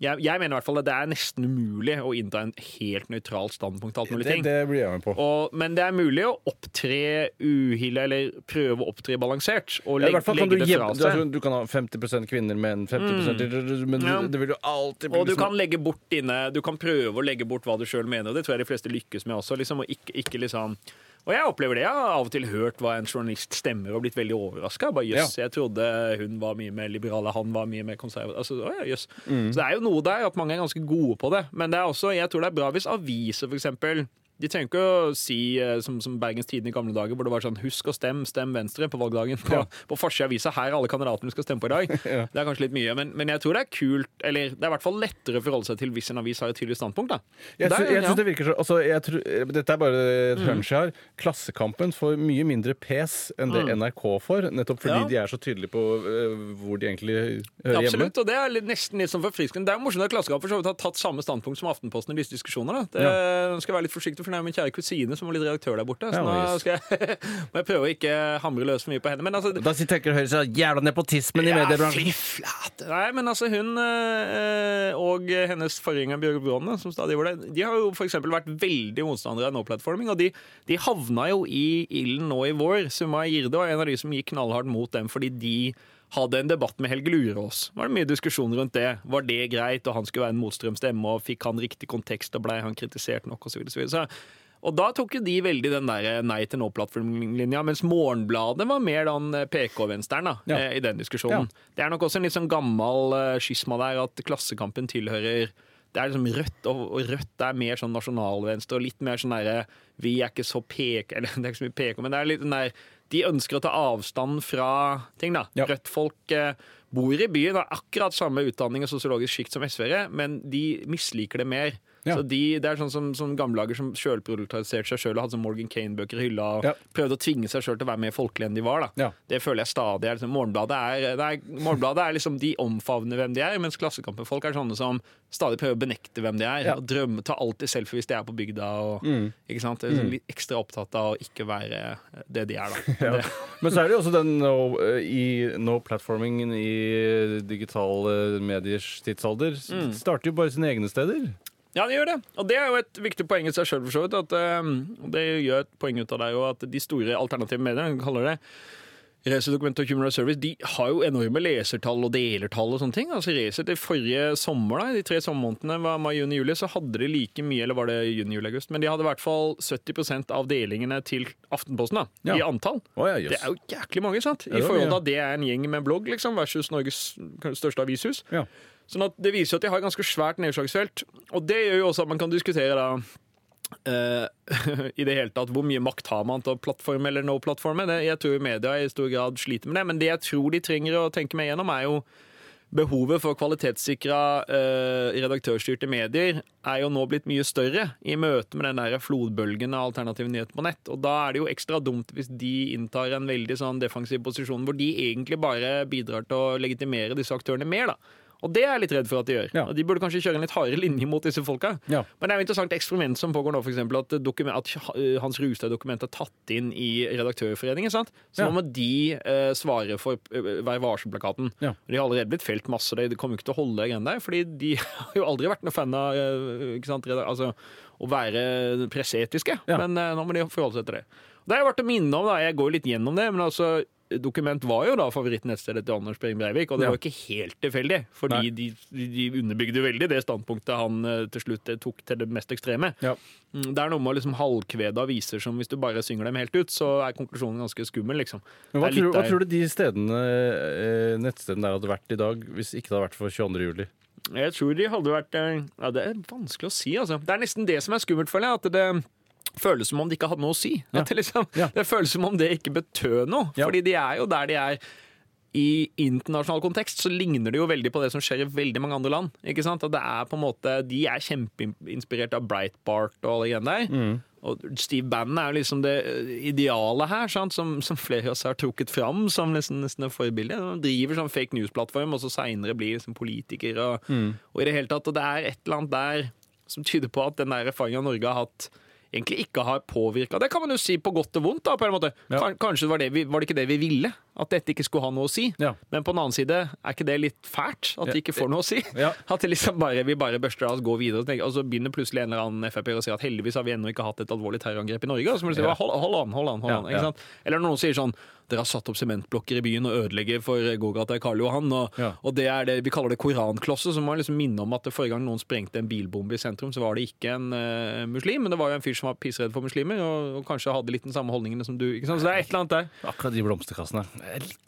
jeg, jeg mener i hvert fall at det er nesten umulig å innta en helt nøytralt standpunkt til alt mulig det, ting. det blir jeg med på. Og, men det er mulig å opptre uhille, eller prøve å opptre balansert. Og Ja, legge, du, legge det fra du, seg. altså, du kan ha 50% kvinner, menn, 50% Men Ja. det vil jo alltid bli Og du liksom- kan legge bort dine Du kan prøve å legge bort hva du sjøl mener, og det tror jeg de fleste lykkes med også. Liksom, og ikke, ikke liksom og jeg opplever det. Jeg har av og til hørt hva en journalist stemmer og blitt veldig overraska. Jøss, jeg trodde hun var mye mer liberal, han var mye mer konservativ. Altså, å ja, jøss. Så det er jo noe der at mange er ganske gode på det. Men det er også, jeg tror det er bra hvis aviser, for eksempel de trenger ikke å si eh, som, som Bergens Tidende i gamle dager, hvor det var sånn 'husk å stemme, stem Venstre' på valgdagen. På, Ja. på avisa. Her er alle kandidatene skal stemme på i dag. Ja. Det er kanskje litt mye, men, men jeg tror det er kult Eller det er i hvert fall lettere å forholde seg til hvis en avis har et tydelig standpunkt. da Jeg, Der, jeg, jeg ja. synes det virker så altså, jeg tror, Dette er bare et hunch jeg har. Klassekampen får mye mindre pes enn det NRK får, nettopp fordi Mm. Ja. de er så tydelige på uh, hvor de egentlig hører hjemme. Absolutt, og det er litt, nesten litt sånn forfriskende. Det er jo morsomt at Klassekampen har tatt samme standpunkt som Aftenposten i disse diskusjonene. Da. Det, skal være litt forsiktig, for nå er min kjære kusine som var litt redaktør der borte. Så Ja, nå skal jeg, må jeg prøve å ikke hamre løs for mye på henne. Men altså, Da tenker Høyre seg jævla nepotismen i mediebransjen. fy flate. Nei, men altså hun øh, og hennes forgjenger Bjørg Bråne, som stadig gjorde det, de har jo eksempel vært veldig motstandere av no-platforming, og de, de havna jo i ilden nå i vår. Summa Girde var en av de som gikk knallhardt mot dem fordi de hadde en debatt med Helge Lurås. Var det mye diskusjon rundt det? Var det greit, og han skulle være en motstrømstemme, og fikk han riktig kontekst, og blei han kritisert nok, osv. Så, videre. så og da tok jo de veldig den der nei til nå-plattformlinja, mens Morgenbladet var mer den PK-vensteren da, Ja. eh, i den diskusjonen. Det er nok også en litt sånn gammel eh, skisma der at Klassekampen tilhører det er liksom Rødt, og og Rødt er mer sånn nasjonalvenstre og litt mer sånn derre Vi er ikke så PK Eller det er ikke så mye PK, men det er litt den der de ønsker å ta avstand fra ting. da. Ja. Rødt-folk eh, bor i byen, har akkurat samme utdanning og sosiologisk sjikt som SV-ere, men de misliker det mer. Ja. Så de, Det er sånn som, som gamlelager som sjølproduserte seg sjøl og hadde sånn Morgan Kane-bøker i hylla og Ja. prøvde å tvinge seg sjøl til å være mer folkelig enn de var. Ja. Det føler jeg stadig. er liksom, Morgenbladet er, er, Morgenbladet er liksom de omfavner hvem de er, mens Klassekampen-folk er sånne som stadig prøver å benekte hvem de er. Og drømme, Ta alltid selfie hvis de er på bygda. og ikke sant? Liksom Litt ekstra opptatt av å ikke være det de er, da. Men så er det jo også den no, i no-platformingen i digitale mediers tidsalder. Mm. Starter jo bare sine egne steder. Ja, det gjør det. Og det er jo et viktig poeng i seg sjøl, for så vidt. At, uh, det gjør et poeng ut av det jo at de store alternative mediene, vi kaller det Racer Document og Human Rights Service, de har jo enorme lesertall og delertall og sånne ting. Altså Racer til forrige sommer, da, de tre sommermånedene, var mai, juni, juli, så hadde de like mye, eller var det juni, juli, august, men de hadde i hvert fall 70% av delingene til Aftenposten da, Ja. i antall. Oh, ja, Det er jo jæklig mange, sant? I forhold til at det er en gjeng med blogg, liksom, versus Norges største avishus. Ja. Sånn at Det viser jo at de har et ganske svært nedslagsfelt. Og det gjør jo også at man kan diskutere da Uh, i det hele tatt hvor mye makt har man til å plattforme eller no plattforme. Jeg tror media i stor grad sliter med det. Men det jeg tror de trenger å tenke meg gjennom, er jo Behovet for kvalitetssikra uh, redaktørstyrte medier er jo nå blitt mye større i møte med den der flodbølgen av alternative nyheter på nett. Og da er det jo ekstra dumt hvis de inntar en veldig sånn defensiv posisjon hvor de egentlig bare bidrar til å legitimere disse aktørene mer. da. Og det er jeg litt redd for at de gjør. Ja. De burde kanskje kjøre en litt hardere linje mot disse folka. Ja. Men det er jo interessant eksperiment som pågår nå, eksempel, at, at eh, Hans Rustad-dokumentet er tatt inn i Redaktørforeningen. sant? Så nå må de eh, svare for eh, Vær varsom-plakaten. De har allerede blitt felt masse, de kommer ikke til å holde det greiene der. fordi de har jo aldri vært noen fan av eh, sant, altså, å være presseetiske. Men eh, nå må de forholde seg til det. Det er verdt å minne om, da, jeg går litt gjennom det, men altså Dokument var jo da favorittnettstedet til Anders Behring Breivik, og det Ja. var ikke helt tilfeldig. Fordi de, de underbygde veldig det standpunktet han eh, til slutt eh, tok til det mest ekstreme. Ja. Mm, Det er noe med å liksom halvkvede aviser som hvis du bare synger dem helt ut, så er konklusjonen ganske skummel, liksom. Men hva, tror, hva tror du de stedene, eh, nettstedene der hadde vært i dag hvis ikke det hadde vært for 22. juli? Jeg tror de hadde vært Ja, det er vanskelig å si, altså. Det er nesten det som er skummelt, føler jeg. At det føles som om det ikke hadde noe å si. Ja. At det, liksom, Ja. det føles som om det ikke betød noe. Ja. Fordi de er jo der de er. I internasjonal kontekst så ligner det jo veldig på det som skjer i veldig mange andre land. ikke sant? At det er på en måte, De er kjempeinspirert av Breitbart og alle greiene der. Mm. Og Steve Bannon er jo liksom det idealet her, sant? Som, som flere av oss har trukket fram som nesten, nesten et forbilde. Han driver sånn fake news-plattform, og så seinere blir liksom politiker. Og, Mm. og i det hele tatt, og det er et eller annet der som tyder på at den der erfaringa Norge har hatt, egentlig ikke har påvirka. Det kan man jo si på godt og vondt. da, på en måte. Ja. Kanskje var det, var det ikke det vi ville? At dette ikke skulle ha noe å si? Ja. Men på den annen side, er ikke det litt fælt? At de ikke får noe å si? Ja. At liksom bare, vi bare børster av oss, går videre, og, tenker, og så begynner plutselig en eller annen Frp å si at heldigvis har vi ennå ikke hatt et alvorlig terrorangrep i Norge. Og så må du si Ja. hold, hold an, hold an. hold an? Eller når noen sier sånn dere har satt opp sementblokker i byen og ødelegger for gågata i Karl Johan. Og, Ja. og det er det vi kaller det koranklosset, som må liksom minne om at det forrige gang noen sprengte en bilbombe i sentrum, så var det ikke en uh, muslim, men det var jo en fyr som var pissredd for muslimer, og, og kanskje hadde litt den samme holdningene som du. Så det er et eller annet der. Akkurat de blomsterkassene.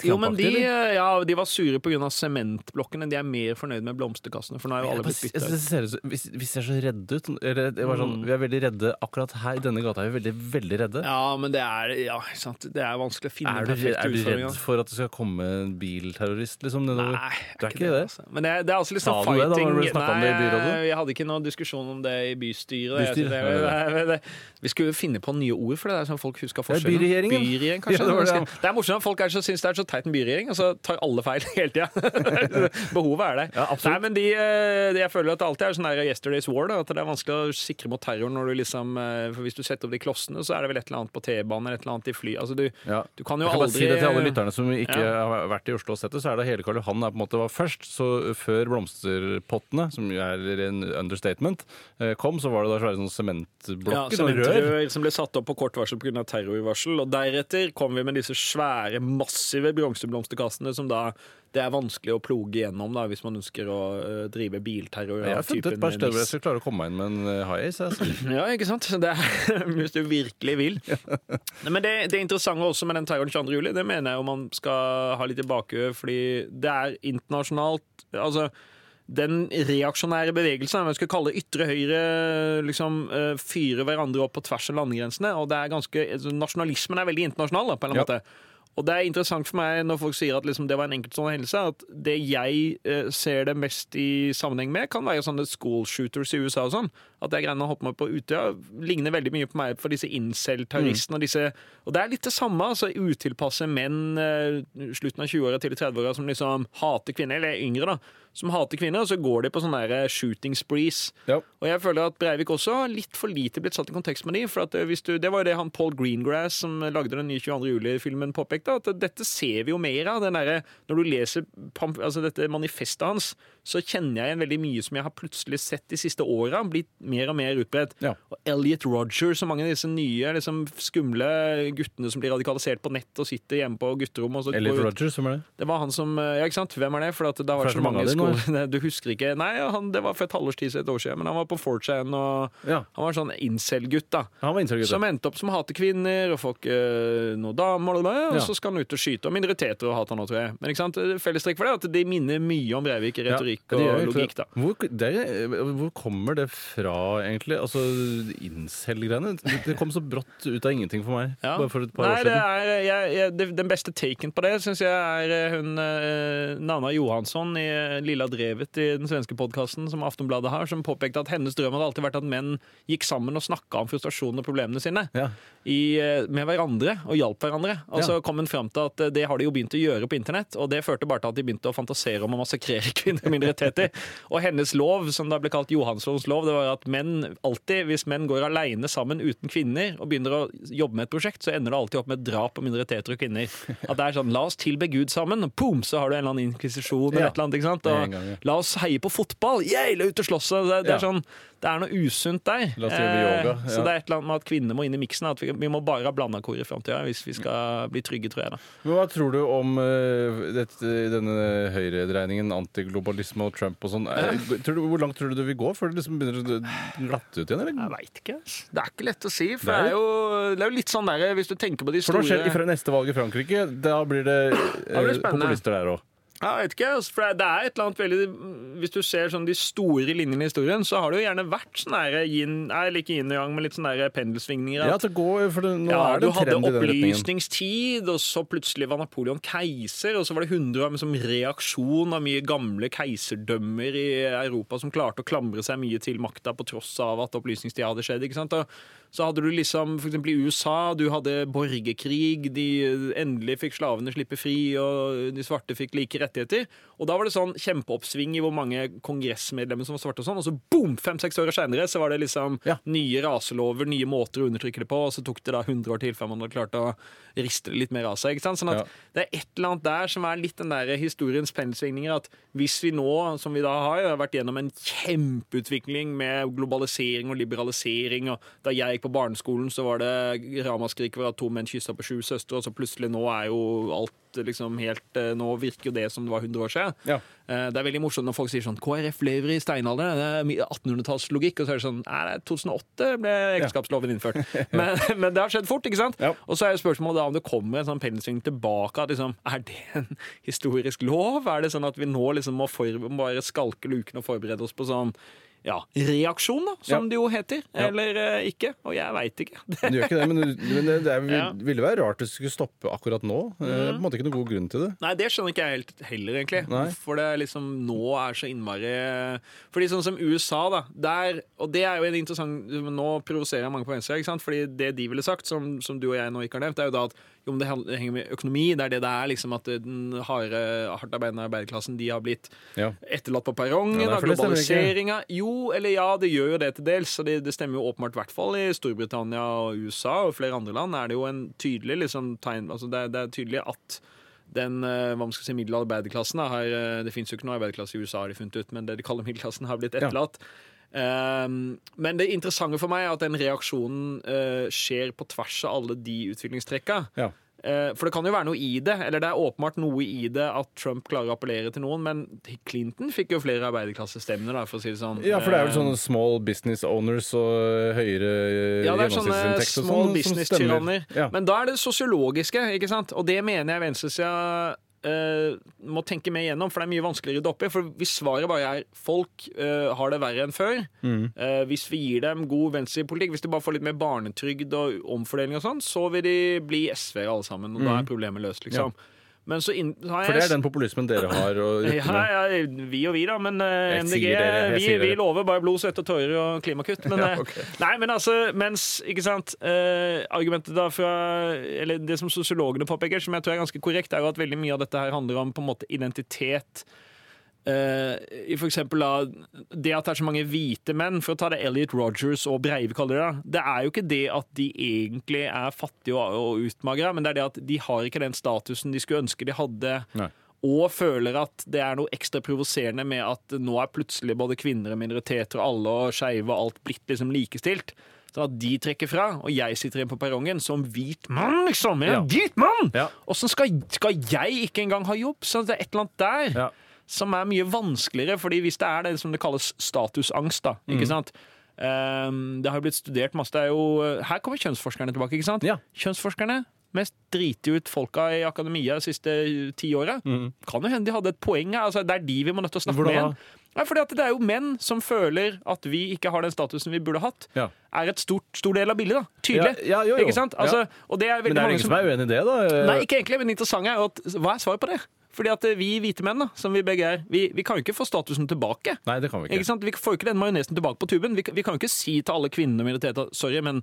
Jo, men de, eller? ja, de var sure pga. sementblokkene. De er mer fornøyd med blomsterkassene, for nå er jo alle blitt bytta ut. vi ser er så redde ut eller, det var sånn, Mm. Vi er veldig redde akkurat her i denne gata. er vi veldig, veldig redde. Ja, men det er, ja, sant? det er vanskelig å finne Er du, er du redd for at det skal komme en bilterrorist liksom, nedover? Nei, Du er ikke det? Altså. Men det det er altså det da fighting når du snakket om det i? Nei, jeg hadde ikke noen diskusjon om det i bystyret. Bystyret, det, vi skulle finne på nye ord for det, der, sånn folk husker forskjellen. byregjeringen. Byregjering, kanskje. Ja, det, det er morsomt at folk er så, syns det er så teit med byregjering, og så tar alle feil hele tida. Behovet er der. Ja. Nei, men de, de, jeg føler at det alltid er sånn der yesterday's war. Da, at det er vanskelig å sikre mot terror når du liksom eh, For hvis du setter opp de klossene, så er det vel et eller annet på T-banen eller et eller annet i fly. Altså, du, Ja. du kan jo Jeg kan aldri si det til alle lytterne som ikke Ja. har vært i Oslo og sett det, så er det hele Karl Johan er på en måte var først. Så før blomsterpottene, som er en understatement, eh, kom, så var det da svære sånne Ja, og rør. som ble satt opp på kort varsel pga. terrorvarsel. Og deretter kom vi med disse svære, massive bronseblomsterkassene som da det er vanskelig å ploge gjennom da, hvis man ønsker å øh, drive bilterror. Jeg har funnet et par steder hvor jeg skal klare å komme meg inn med en eh, high ace. Altså. Ja, ikke sant? Det er, hvis du virkelig vil. Men det, det interessante også med den terroren 22. juli, det mener jeg man skal ha litt i bakhuet, fordi det er internasjonalt Altså, den reaksjonære bevegelsen, om jeg skal kalle det ytre høyre, liksom eh, fyrer hverandre opp på tvers av landegrensene. Og det er ganske, altså, nasjonalismen er veldig internasjonal, da, på en eller annen Ja. måte. Og det er interessant for meg når folk sier at liksom, det var en enkeltstående hendelse, at det jeg eh, ser det mest i sammenheng med, kan være sånne school shooters i USA og sånn. At det greiene å hoppe meg på Utøya ligner veldig mye på meg for disse incel-terroristene. og disse Og det er litt det samme. altså Utilpasse menn eh, slutten av 20-åra til 30-åra som liksom hater kvinner, eller yngre, da. Som hater kvinner, og så går de på sånne der shooting sprees. Ja. Og jeg føler at Breivik også har litt for lite blitt satt i kontekst med de. For at eh, du, Det var jo det han Paul Greengrass, som lagde den nye 22. juli-filmen, påpekte. At dette ser vi jo mer av. Den derre- når du leser altså dette manifestet hans, så kjenner jeg igjen veldig mye som jeg har plutselig sett de siste åra, blitt mer og mer utbredt. Ja. Og Elliot Roger, så mange av disse nye liksom, skumle guttene som blir radikalisert på nett og sitter hjemme på gutterommet Elliot Rogers, hvem er det? det var han som Ja, ikke sant? Hvem er det? For det har vært så mange av nå, Du husker ikke? Nei, han, det var for et halvårs tid siden, et år siden, men han var på 4chan, og Ja, han var en sånn incel-gutt, da. han var innsalgsgutt. Som endte opp som hater kvinner og folk ikke eh, noen damer, og, og Ja. så skal han ut og skyte. Og minoriteter og hater han òg, tror jeg. Men ikke sant? Fellestrekk for det er at de minner mye om Breivik i retorikk Ja, og logikk, da. Hvor, det er, hvor kommer det fra, egentlig? Altså, incel-greiene? Det kom så brått ut av ingenting for meg. Ja. Bare for et par Nei, år det siden. er, jeg, jeg, det, Den beste taken på det syns jeg er eh, hun øh, Nana Johansson i eh, Lilla Drevet i den svenske podkasten som Aftonbladet har, som påpekte at hennes drøm hadde alltid vært at menn gikk sammen og snakka om frustrasjonen og problemene sine Ja. i, eh, med hverandre og hjalp hverandre. Og så kom hun fram til at eh, det har de jo begynt å gjøre på internett, og det førte bare til at de begynte å fantasere om å massakrere kvinner og minoriteter. Og hennes lov, som da ble kalt Johanssons lov, det var at menn alltid, hvis menn går aleine sammen uten kvinner og begynner å jobbe med et prosjekt, så ender det alltid opp med drap på minoriteter og kvinner. At det er sånn la oss tilbe Gud sammen, og boom, så har du en eller annen inkvisisjon eller Ja. et eller annet. ikke sant? Og ja. La oss heie på fotball! Yeah, la ut og slåss! Det, det Ja. sånn det er noe usunt der. Yoga, ja. Så det er et eller annet med at kvinner må inn i miksen. At vi, vi må bare ha blanda kor i framtida hvis vi skal bli trygge, tror jeg. da. Men hva tror du om uh, dette, denne høyredreiningen, antiglobalisme og Trump og sånn? Eh, Hvor langt tror du det vil gå før det liksom begynner å glatte ut igjen? Jeg Eller? veit ikke. Det er ikke lett å si. For Det det er jo, det er jo litt sånn der, hvis du tenker på de For store nå skjer det neste valg i Frankrike. Da blir det eh, populister der òg. Ja, Jeg vet ikke, altså, for det er et eller annet veldig Hvis du ser sånn de store linjene i historien, så har det jo gjerne vært sånn yin, like yin og yang, men litt sånn der pendelsvingninger. Ja, at- det går, for det, nå Ja, er det en trend i den retningen. opplysningstid, og så plutselig var Napoleon keiser, og så var det 100 år med som reaksjon av mye gamle keiserdømmer i Europa som klarte å klamre seg mye til makta på tross av at opplysningstida hadde skjedd. ikke sant? Og så hadde du liksom eksempel i USA, du hadde borgerkrig, de endelig fikk slavene slippe fri, og de svarte fikk like rettigheter. Og da var det sånn kjempeoppsving i hvor mange kongressmedlemmer som var svarte og sånn, og så boom! Fem-seks år senere så var det liksom Ja. nye raselover, nye måter å undertrykke det på, og så tok det da 100 år til før man hadde klart å riste det litt mer av seg. ikke sant? Sånn at Ja. Det er et eller annet der som er litt den der historiens pendelsvingninger, at hvis vi nå, som vi da har, har vært gjennom en kjempeutvikling med globalisering og liberalisering, og da jeg på barneskolen, så var det ramaskrik for at to menn kyssa på sju søstre, og så plutselig nå er jo alt liksom helt eh, Nå virker jo det som det var 100 år siden. Ja. Eh, Det er veldig morsomt når folk sier sånn KrF lever i steinalderen. Det er 1800-tallslogikk. Og så er det sånn Nei, er 2008 ble ekteskapsloven innført. Men, men det har skjedd fort, ikke sant? Ja. Og så er spørsmålet da om det kommer en sånn pendelsving tilbake. At liksom, er det en historisk lov? Er det sånn at vi nå liksom må bare skalke luken og forberede oss på sånn ja, reaksjon, da, som Ja. det jo heter. Ja. Eller uh, ikke. Og jeg veit ikke. Du gjør ikke det, men, men det, det Ja. ville være rart det skulle stoppe akkurat nå. Det er på en måte ikke noen god grunn til det. Nei, det skjønner ikke jeg helt heller, egentlig. Nei. For det liksom nå er så innmari Fordi sånn som USA, da. Der, og det er jo en interessant Nå provoserer jeg mange på venstre, ikke sant? Fordi det de ville sagt, som, som du og jeg nå ikke har nevnt, er jo da at jo, men det henger med økonomi. Det er det det er, liksom at den harde, hardtarbeidende arbeiderklassen de har blitt Ja. etterlatt på perrongen Ja, globaliseringa. Jo, eller ja, det gjør jo det til dels. Og det, det stemmer jo åpenbart i hvert fall i Storbritannia og USA og flere andre land er det jo en tydelig liksom, tegn altså det, det er tydelig at den eh, hva man skal si, middelarbeiderklassen har, eh, Det fins jo ikke noe arbeiderklasse i USA, har de funnet ut, men det de kaller middelklassen, har blitt etterlatt. Um, men det interessante for meg er at den reaksjonen eh, skjer på tvers av alle de utviklingstrekka. Ja. Eh, For det kan jo være noe i det, eller det er åpenbart noe i det at Trump klarer å appellere til noen, men Clinton fikk jo flere arbeiderklassestemmer, da, for å si det sånn. Ja, for det er vel Eh, sånne small business owners og høyere ja, det er sånne og small sånn business-tyranner. Ja. Men da er det sosiologiske, ikke sant? Og det mener jeg venstresida eh, må tenke mer igjennom, for det er mye vanskeligere å rydde opp i. For hvis svaret bare er folk uh, har det verre enn før, eh, hvis vi gir dem god venstrepolitikk, hvis de bare får litt mer barnetrygd og omfordeling og sånn, så vil de bli SV alle sammen, og da er problemet løst, liksom. Men så inn, For det er den populismen dere har Og ja, ja, vi og vi, da. Men uh, MDG dere, vi, vi lover bare blod, svette og tårer og klimakutt. Men, Ja, okay. ok. nei, men altså, mens Ikke sant? uh, argumentet da fra Eller det som sosiologene påpeker, som jeg tror er ganske korrekt, er jo at veldig mye av dette her handler om på en måte identitet. Eh, i for eksempel da, det at det er så mange hvite menn, for å ta det Elliot Rogers og Breivik kaller det, det er jo ikke det at de egentlig er fattige og, og utmagra, men det er det at de har ikke den statusen de skulle ønske de hadde. Nei. Og føler at det er noe ekstra provoserende med at nå er plutselig både kvinner og minoriteter og alle og skeive og alt blitt liksom likestilt. Sånn at de trekker fra, og jeg sitter igjen på perrongen som hvit mann, liksom. Jeg er Ja. hvit mann! Ja. Åssen skal, skal jeg ikke engang ha jobb? Så det er et eller annet der Ja. Som er mye vanskeligere, fordi hvis det er det som det kalles statusangst, da, Mm. ikke sant? Um, det har jo blitt studert masse. Det er jo, her kommer kjønnsforskerne tilbake. ikke sant? Ja. Kjønnsforskerne mest driter ut folka i akademia de siste ti åra. Kan jo hende de hadde et poeng. Altså, det er de vi må nødt til å snakke Mm. Hvordan med igjen. Nei, fordi at Det er jo menn som føler at vi ikke har den statusen vi burde hatt. Ja. Er et stort, stor del av bildet, da. Tydelig. Ja, ja, jo, jo. Ikke sant? Altså, og det er Men det er ingen som er uenig i det, da? Nei, ikke egentlig, men det interessante er jo at hva er svaret på det? Fordi at eh, vi hvite menn, da, som vi begge er, vi, vi kan jo ikke få statusen tilbake. Nei, det kan vi Ikke ikke. sant? Vi får jo ikke den majonesen tilbake på tuben. Vi, vi kan jo ikke si til alle kvinnene og minoriteter sorry, men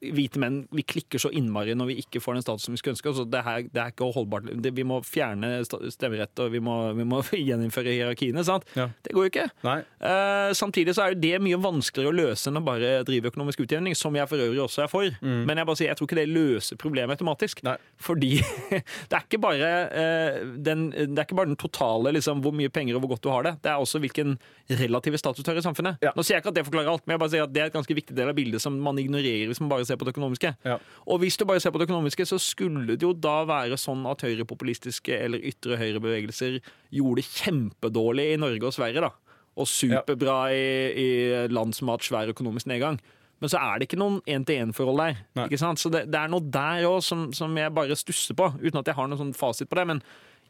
hvite menn vi klikker så innmari når vi ikke får den statusen vi skulle ønske altså Det, her, det er ikke holdbart. Det, vi må fjerne stemmerett og vi må, vi må gjeninnføre hierarkiene. Ja. Det går jo ikke. Eh, samtidig så er det mye vanskeligere å løse enn å bare drive økonomisk utjevning, som jeg for øvrig også er for. Men jeg bare sier, jeg tror ikke det løser problemet automatisk. Nei. Fordi det er ikke bare, uh, den, det er ikke bare den totale liksom, hvor mye penger og hvor godt du har det. Det er også hvilken relative status du har i samfunnet. Ja. Nå sier jeg ikke at det forklarer alt, men jeg bare sier at det er et ganske viktig del av bildet som man ignorerer hvis man bare ser på det økonomiske. Ja. Og hvis du bare ser på det økonomiske, så skulle det jo da være sånn at høyrepopulistiske eller ytre høyrebevegelser gjorde det kjempedårlig i Norge og Sverige, da. Og superbra i, i land som har hatt svær økonomisk nedgang. Men så er det ikke noen én-til-én-forhold der. Nei. ikke sant? Så det, det er noe der òg som, som jeg bare stusser på, uten at jeg har noen sånn fasit på det. Men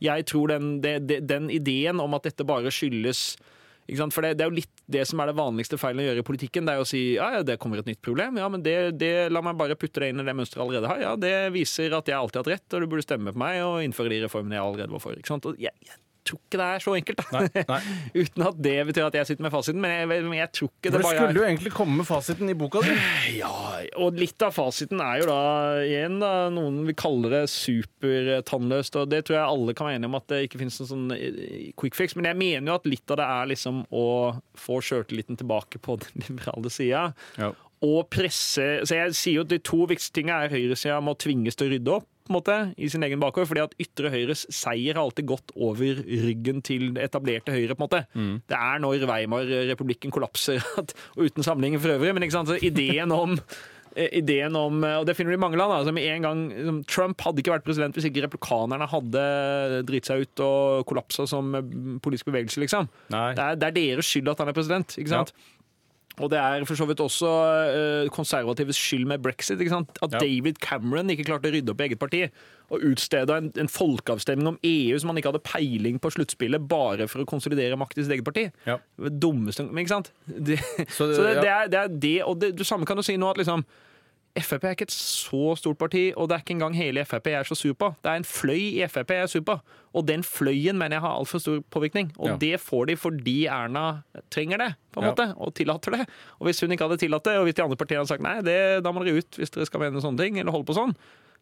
jeg tror den, det, det, den ideen om at dette bare skyldes? For det, det er jo litt det som er det vanligste feilen å gjøre i politikken. Det er å si ja, ja, det kommer et nytt problem. Ja, men det, det, la meg bare putte det inn i det mønsteret jeg allerede har. Ja, det viser at jeg alltid har hatt rett, og du burde stemme på meg og innføre de reformene jeg allerede var for. Ikke sant? Og jeg, jeg tror ikke det er så enkelt. Nei, nei. Uten at det betyr at jeg sitter med fasiten. Men jeg, men jeg tror ikke det det bare skulle jo egentlig komme med fasiten i boka di. ja, og litt av fasiten er jo da igjen da, noen vil kalle det supertannløst, og det tror jeg alle kan være enige om at det ikke finnes noen sånn eh, quick fix. Men jeg mener jo at litt av det er liksom å få sjøltilliten tilbake på den liberale sida. Ja. Og presse Så jeg sier jo at de to viktigste tingene er høyresida må tvinges til å rydde opp på en måte, i sin egen bakgård, fordi at ytre høyres seier har alltid gått over ryggen til det etablerte høyre. på en måte. Det er når Weimar-republikken kollapser, at, og uten sammenligning for øvrig, men ikke sant, så ideen om eh, ideen om, og det finner du i mange land, altså en gang Trump hadde ikke vært president hvis ikke replikanerne hadde dritt seg ut og kollapsa som eh, politisk bevegelse, liksom. Det er, det er deres skyld at han er president. ikke sant? Og det er for så vidt også uh, konservatives skyld med brexit. ikke sant? At Ja. David Cameron ikke klarte å rydde opp i eget parti. Og utsteda en, en folkeavstemning om EU som han ikke hadde peiling på sluttspillet, bare for å konsolidere makt i sitt eget parti. Ja. Dummeste Men ikke sant? Det, Så så det- det, ja. det, er, det er det, og det, det samme kan du si nå at liksom Frp er ikke et så stort parti, og det er ikke engang hele Frp jeg er så sur på. Det er en fløy i Frp jeg er sur på, og den fløyen mener jeg har altfor stor påvirkning. Og Ja. det får de fordi Erna trenger det, på en Ja. måte, og tillater det. Og hvis hun ikke hadde tillatt det, og hvis de andre partiene hadde sagt nei, det, da må dere ut hvis dere skal mene sånne ting, eller holde på sånn,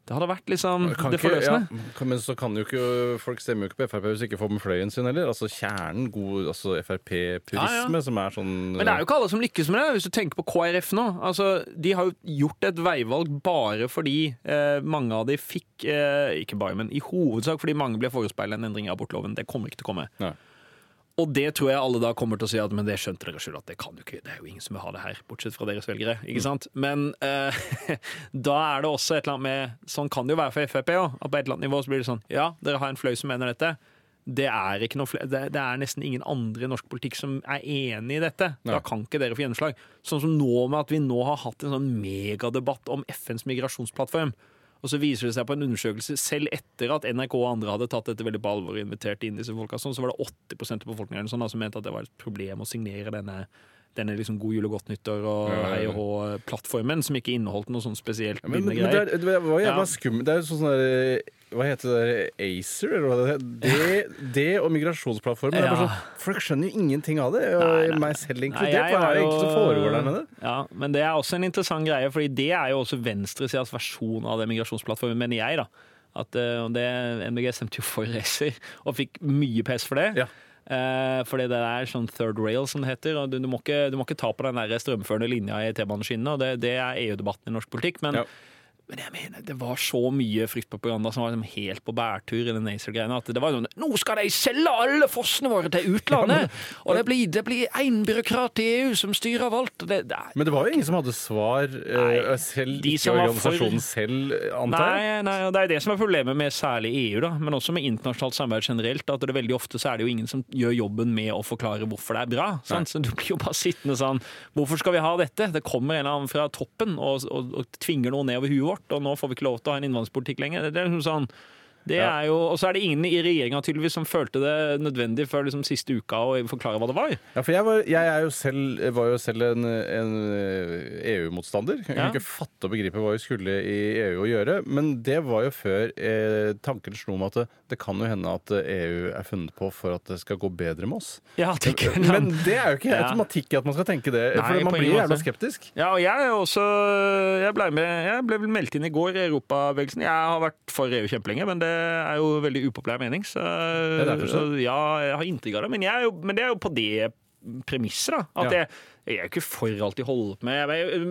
det hadde vært liksom Kan det ikke, ja, forløsende. men så kan jo ikke folk stemmer jo ikke på Frp hvis de ikke får med fløyen sin heller. Altså kjernen, god altså Frp-purisme, Ja, som er sånn Men det er jo ikke alle som lykkes med det. Hvis du tenker på KrF nå. Altså, de har jo gjort et veivalg bare fordi eh, mange av de fikk eh, Ikke bare, men i hovedsak fordi mange ble forespeilet en endring i abortloven. Det kommer ikke til å komme. Nei. Og det tror jeg alle da kommer til å si at men det skjønte dere selv at det kan jo ikke, det er jo ingen som vil ha det her, bortsett fra deres velgere. ikke sant? Men eh, da er det også et eller annet med Sånn kan det jo være for Frp òg. At på et eller annet nivå så blir det sånn Ja, dere har en fløy som mener dette. Det er, ikke noe, det, det er nesten ingen andre i norsk politikk som er enig i dette. Nei. Da kan ikke dere få gjennomslag. Sånn som nå med at vi nå har hatt en sånn megadebatt om FNs migrasjonsplattform. Og så viser det seg på en undersøkelse, selv etter at NRK og andre hadde tatt dette veldig på alvor og invitert inn disse folka, sånn, så var det 80% av befolkningen sånn, som mente at det var et problem å signere denne denne liksom God jul og godt nyttår og Ja, ja, hei og hå-plattformen, som ikke inneholdt noe sånn spesielt Men, men, men det, er, det var jævla Ja. skummelt. Det er jo sånn sånn der Hva heter det? Acer, eller hva det heter? Det, det og migrasjonsplattformen. Det Ja. sånn, folk skjønner jo ingenting av det, og Nei, nei. meg selv inkludert. Hva er det egentlig som foregår der nede? Ja, men det er også en interessant greie, fordi det er jo også venstresidas versjon av den migrasjonsplattformen, mener jeg, da. At, eh, det, MDG stemte jo for ACER, og fikk mye pes for det. Ja. Eh, fordi det er sånn third rail, som det heter. og Du, du, må, ikke, du må ikke ta på den der strømførende linja i T-baneskinnene. og Det, det er EU-debatten i norsk politikk. Men, Ja. Men jeg mener, det var så mye fryktpropaganda som var liksom helt på bærtur i den Acer-greiene. At det var sånn Nå skal de selge alle fossene våre til utlandet! og det blir, det blir én byråkrat i EU som styrer av alt. Det, det er, Men det var jo ingen som hadde svar, eh, Nei, selv ikke organisasjonen for- selv, antar jeg. Nei, nei, det er det som er problemet med særlig EU, da, men også med internasjonalt samarbeid generelt. at det Veldig ofte så er det jo ingen som gjør jobben med å forklare hvorfor det er bra. Sant? Så Du blir jo bare sittende sånn Hvorfor skal vi ha dette? Det kommer en eller annen fra toppen og, og, og tvinger noe ned over huet vårt, og nå får vi ikke lov til å ha en innvandringspolitikk lenger. Det er liksom sånn det er jo, Og så er det ingen i regjeringa som følte det nødvendig før liksom siste uka å forklare hva det var. Ja, for jeg var, jeg jo selv, var jo selv en, en EU-motstander. Jeg Ja. ikke fatte og begripe hva vi skulle i EU å gjøre. Men det var jo før eh, tanken slo meg at det, det kan jo hende at EU er funnet på for at det skal gå bedre med oss. Ja. Men det er jo ikke Ja. automatikk i at man skal tenke det. Nei, for man blir jo jævla skeptisk. Ja, og jeg er jo også Jeg ble, med, jeg ble vel meldt inn i går i Europabevegelsen. Jeg har vært for EU kjempelenge, men det er jo veldig upopulær mening. Så, så ja, jeg har inntrykk av det. Men, jo, men det er jo på det premisset, da. At Ja. jeg, jeg er jo ikke for alt de holder på med.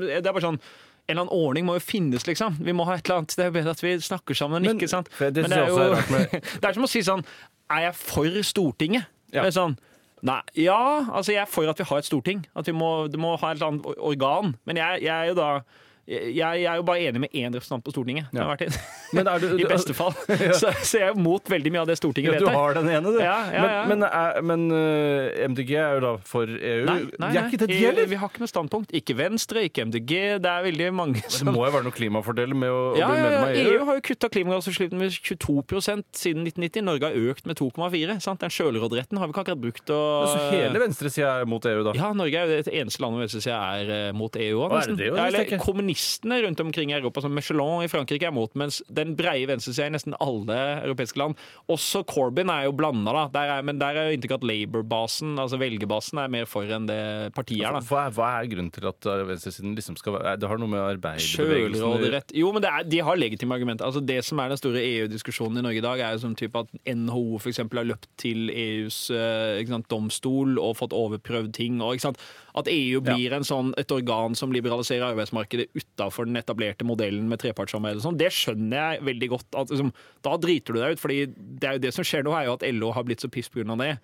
Det er bare sånn en eller annen ordning må jo finnes, liksom. Vi må ha et eller annet. Det er jo bedre at vi snakker sammen, Men- ikke sant? det Men det er jo det er som å si sånn Er jeg for Stortinget? Ja. Det er sånn Nei, ja, altså jeg er for at vi har et storting. At vi må, det må ha et eller annet organ. Men jeg, jeg er jo da jeg, jeg er jo bare enig med én representant på Stortinget. Ja. er du- I beste fall. Så, så jeg er mot veldig mye av det Stortinget Ja, du har den ene, du. Ja, ja. Men, men, men eh, MDG er jo da for EU. Nei, nei, de er ikke det, de heller. Vi har ikke noe standpunkt. Ikke Venstre, ikke MDG. Det er veldig mange som Det må jo være noen klimafordeler med å, å bli medlem av EU. EU har jo kutta klimagassutslippene med 22% siden 1990. Norge har økt med 2,4. Den sjølråderetten har vi ikke akkurat brukt. Og, Så hele venstresida er mot EU, da? Ja, Norge er jo det eneste landet ved venstresida er eh, mot EU òg, Å, er nesten. det det jo? Eller, ikke. kommunistene rundt omkring i Europa, som Michelin i Frankrike, er mot, mens den breie venstresida i nesten alle europeiske land Også Corbyn er jo blanda, men der er jo inntrykk at Labour-basen, altså velgerbasen, er mer for enn det partiet er. Hva er, hva er grunnen til at eh, venstresiden liksom skal være Det har noe med arbeiderbevegelsen. Jo, men det er, de har legitime argumenter. Altså Det som er den store EU-diskusjonen i Norge i dag, er jo som type at NHO eksempel, har løpt til EUs eh, sant, domstol og fått overprøvd ting. Og, at EU blir en sånn, et organ som liberaliserer arbeidsmarkedet utafor den etablerte modellen med trepartssamarbeid og sånn, det skjønner jeg veldig godt. At, liksom, da driter du deg ut, fordi det er jo det som skjer nå, er jo at LO har blitt så piss pga. det.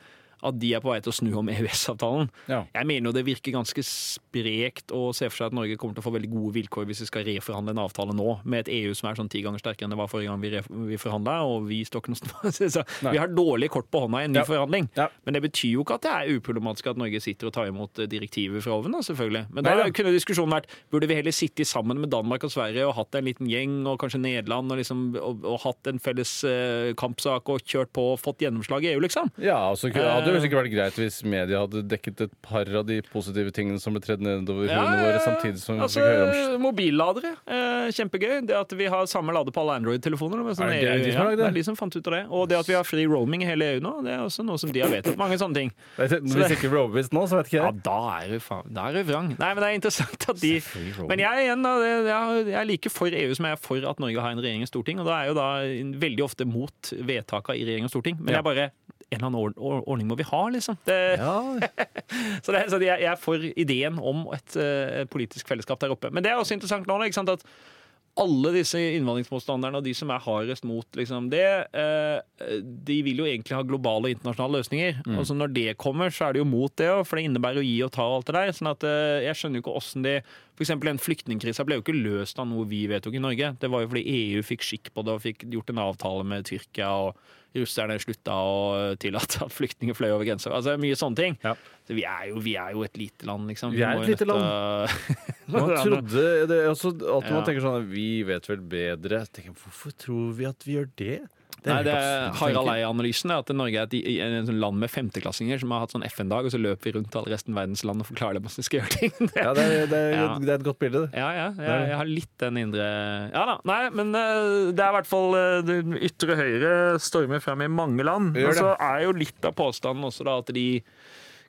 At de er på vei til å snu om EØS-avtalen. Ja. Jeg mener jo det virker ganske sprekt å se for seg at Norge kommer til å få veldig gode vilkår hvis vi skal reforhandle en avtale nå, med et EU som er sånn ti ganger sterkere enn det var forrige gang vi, vi forhandla, og vi står ikke noe sted. Så Vi har dårlige kort på hånda i en ny Ja. forhandling. Ja. Men det betyr jo ikke at det er uproblematisk at Norge sitter og tar imot eh, direktiver fra oven, da, selvfølgelig. Men da kunne diskusjonen vært burde vi heller sitte sammen med Danmark og Sverige og hatt en liten gjeng, og kanskje Nederland, og, liksom, og, og hatt en felles eh, kampsak og kjørt på og fått gjennomslag i EU, liksom? Ja, altså, det jo sikkert vært greit hvis media hadde dekket et par av de positive tingene som ble tredd nedover hodene våre, samtidig som vi altså, fikk høre om Mobilladere. Eh, kjempegøy. Det at vi har samme lade på alle Android-telefoner. Det, sånn det de ja, det? det er de som fant ut av det. Og det at vi har fri roaming i hele EU nå, det er også noe som de har vedtatt. Mange sånne ting. Vet Hvis ikke Robist nå, så vet ikke Ja, da er du faen Da er du vrang. Nei, men det er interessant at de Men jeg igjen. Jeg jeg er like for EU som jeg er for at Norge har en regjering og storting. Og da er jeg jo da veldig ofte mot vedtaka i regjering og storting. Men Ja. jeg bare En eller annen ordning må vi ha, liksom. Det, så det, så jeg, jeg er for ideen om et uh, politisk fellesskap der oppe. Men det er også interessant nå, ikke sant, at alle disse innvandringsmotstanderne og de som er hardest mot liksom, det, eh, de vil jo egentlig ha globale og internasjonale løsninger. Og så når det kommer, så er de jo mot det, for det innebærer å gi og ta og alt det der. sånn at eh, Jeg skjønner jo ikke åssen de eksempel den flyktningkrisa ble jo ikke løst av noe vi vedtok i Norge. Det var jo fordi EU fikk skikk på det og fikk gjort en avtale med Tyrkia. og russerne slutta å tillate at flyktninger fløy over grensa. Altså, mye sånne ting. Ja. Så vi er, jo, vi er jo et lite land, liksom. Vi er et lite land. Man trodde det, altså, Ja. man tenker sånn Vi vet vel bedre. Tenker, hvorfor tror vi at vi gjør det? Det Nei, det er Harald. Eia-analysen er at Norge er et, et, land med femteklassinger som har hatt sånn FN-dag, og så løper vi rundt alle resten av verdens land og forklarer dem hvordan de skal gjøre ting. Det, Ja, det er, det, Ja. det er et godt bilde. det. Ja, ja. Jeg, jeg har litt den indre Ja da. Nei, men eh, det er i hvert fall eh, ytre høyre stormer frem i mange land. Og så er jo litt av påstanden også da at de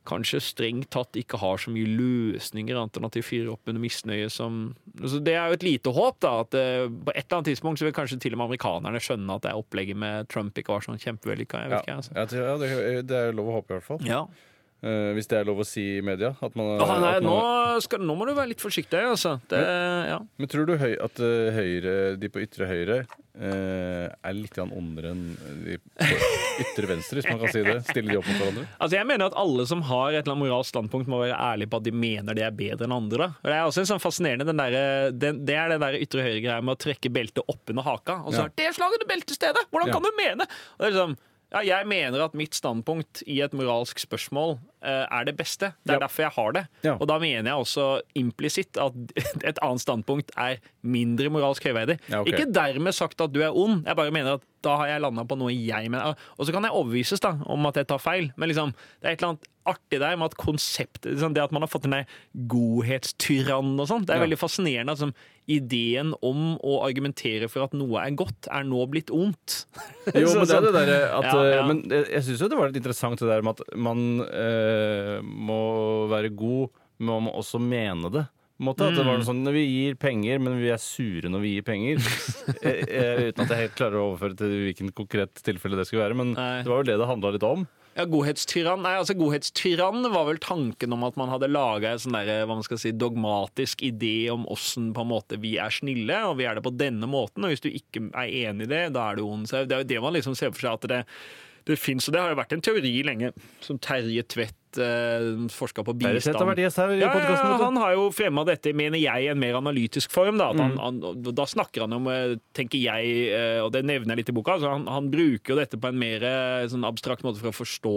kanskje strengt tatt ikke har så mye løsninger annet enn at de fyrer opp under misnøye som altså Det er jo et lite håp, da. At eh, på et eller annet tidspunkt så vil kanskje til og med amerikanerne skjønne at det opplegget med Trump ikke var sånn kjempevellykka. Ja, ikke, altså. ja, det, det er lov å håpe, i hvert fall. Ja. Eh, hvis det er lov å si i media. At man, ah, nei, at man, nå, skal, nå må du være litt forsiktig, altså. Det, ja. Men tror du høy, at eh, høyre, de på ytre høyre uh, er litt ondere enn de på ytre venstre, hvis man kan si det? Stille de opp mot hverandre? Altså jeg mener at alle som har et eller annet moralsk standpunkt, må være ærlige på at de mener det er bedre enn andre. Det er også en sånn fascinerende den der, den, Det er den der ytre høyre-greia med å trekke beltet oppunder haka. Og så Ja. det slaget til beltestedet! Hvordan Ja. kan du mene? Og det er liksom, ja, jeg mener at mitt standpunkt i et moralsk spørsmål er det beste. Det er Ja. derfor jeg har det. Ja. Og da mener jeg også implisitt at et annet standpunkt er mindre moralsk høyverdig. Ja, okay. Ikke dermed sagt at du er ond, jeg bare mener at da har jeg landa på noe jeg mener. Og så kan jeg overbevises da, om at jeg tar feil, men liksom, det er et eller annet artig der med at konseptet liksom, Det at man har fått den der godhetstyrann og sånn, det er veldig fascinerende. Altså, ideen om å argumentere for at noe er godt, er nå blitt ondt. Jo, men det er sånn- det derre at eh, Men jeg, syns jo det var litt interessant det der med at man eh, må være god, men man må også mene det. På en måte, at det var Mm. noe sånn, Når vi gir penger, men vi er sure når vi gir penger. eh, eh, uten at jeg helt klarer å overføre til hvilken konkret tilfelle det skulle være. Men Nei. det var vel det det handla litt om. Ja, Godhetstyrann Nei, altså godhetstyrann var vel tanken om at man hadde laga en sånn der, hva man skal si, dogmatisk idé om åssen vi er snille, og vi er det på denne måten. Og hvis du ikke er enig i det, da er du ond. Så det er jo det man liksom ser for seg at det, det fins. Og det har jo vært en teori lenge, som Terje Tvedt eh, forska på Terje har vært bistand. gjest her i Ja, ja, ja, han har jo fremma dette, mener jeg, i en mer analytisk form. Da, at Mm. han, han, da snakker han om, eh, tenker jeg, eh, og det nevner jeg litt i boka, altså han, han bruker jo dette på en mer sånn abstrakt måte for å forstå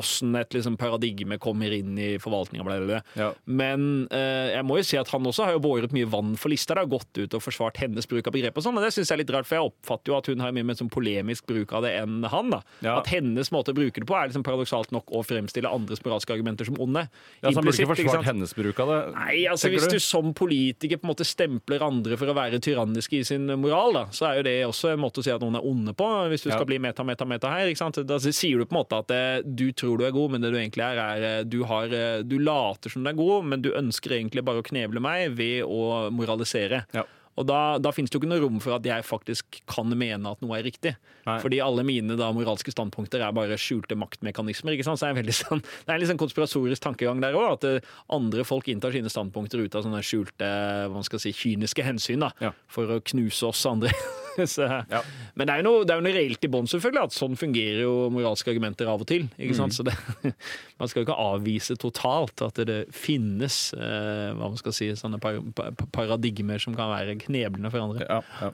åssen et liksom, paradigme kommer inn i forvaltninga. Ja. Men eh, jeg må jo si at han også har jo båret mye vann for lista. Det har gått ut og forsvart hennes bruk av begrep. og sånn, og Det syns jeg er litt rart, for jeg oppfatter jo at hun har mye mer sånn polemisk bruk av det enn han. da. Ja. At hennes måte å bruke det på er liksom paradoksalt nok å fremstille andres moralske argumenter som onde. Ja, så han burde ikke forsvart hennes bruk av det. Nei, altså Hvis du som politiker på en måte stempler andre for å være tyranniske i sin moral, da, så er jo det også en måte å si at noen er onde på. Hvis du skal bli meta, meta, meta her. ikke sant? Da sier du på en måte at eh, du tror du er god, men det du egentlig er, er eh, du, har, eh, du later som du er god, men du ønsker egentlig bare å kneble meg ved å moralisere. Ja. Og da, da finnes det jo ikke noe rom for at jeg faktisk kan mene at noe er riktig. Nei. Fordi alle mine da moralske standpunkter er bare skjulte maktmekanismer. ikke sant? Så er, sånn, det er en litt sånn konspiratorisk tankegang der òg. At eh, andre folk inntar sine standpunkter ut av sånne skjulte, hva man skal si, kyniske hensyn. da, Ja. For å knuse oss andre. Så, Ja. Men det er jo noe, det er jo noe reelt i bånn, selvfølgelig. At sånn fungerer jo moralske argumenter av og til. ikke sant? Så det, Man skal jo ikke avvise totalt at det finnes eh, hva man skal si, sånne par, pa- paradigmer som kan være kneblende for andre. Ja, ja.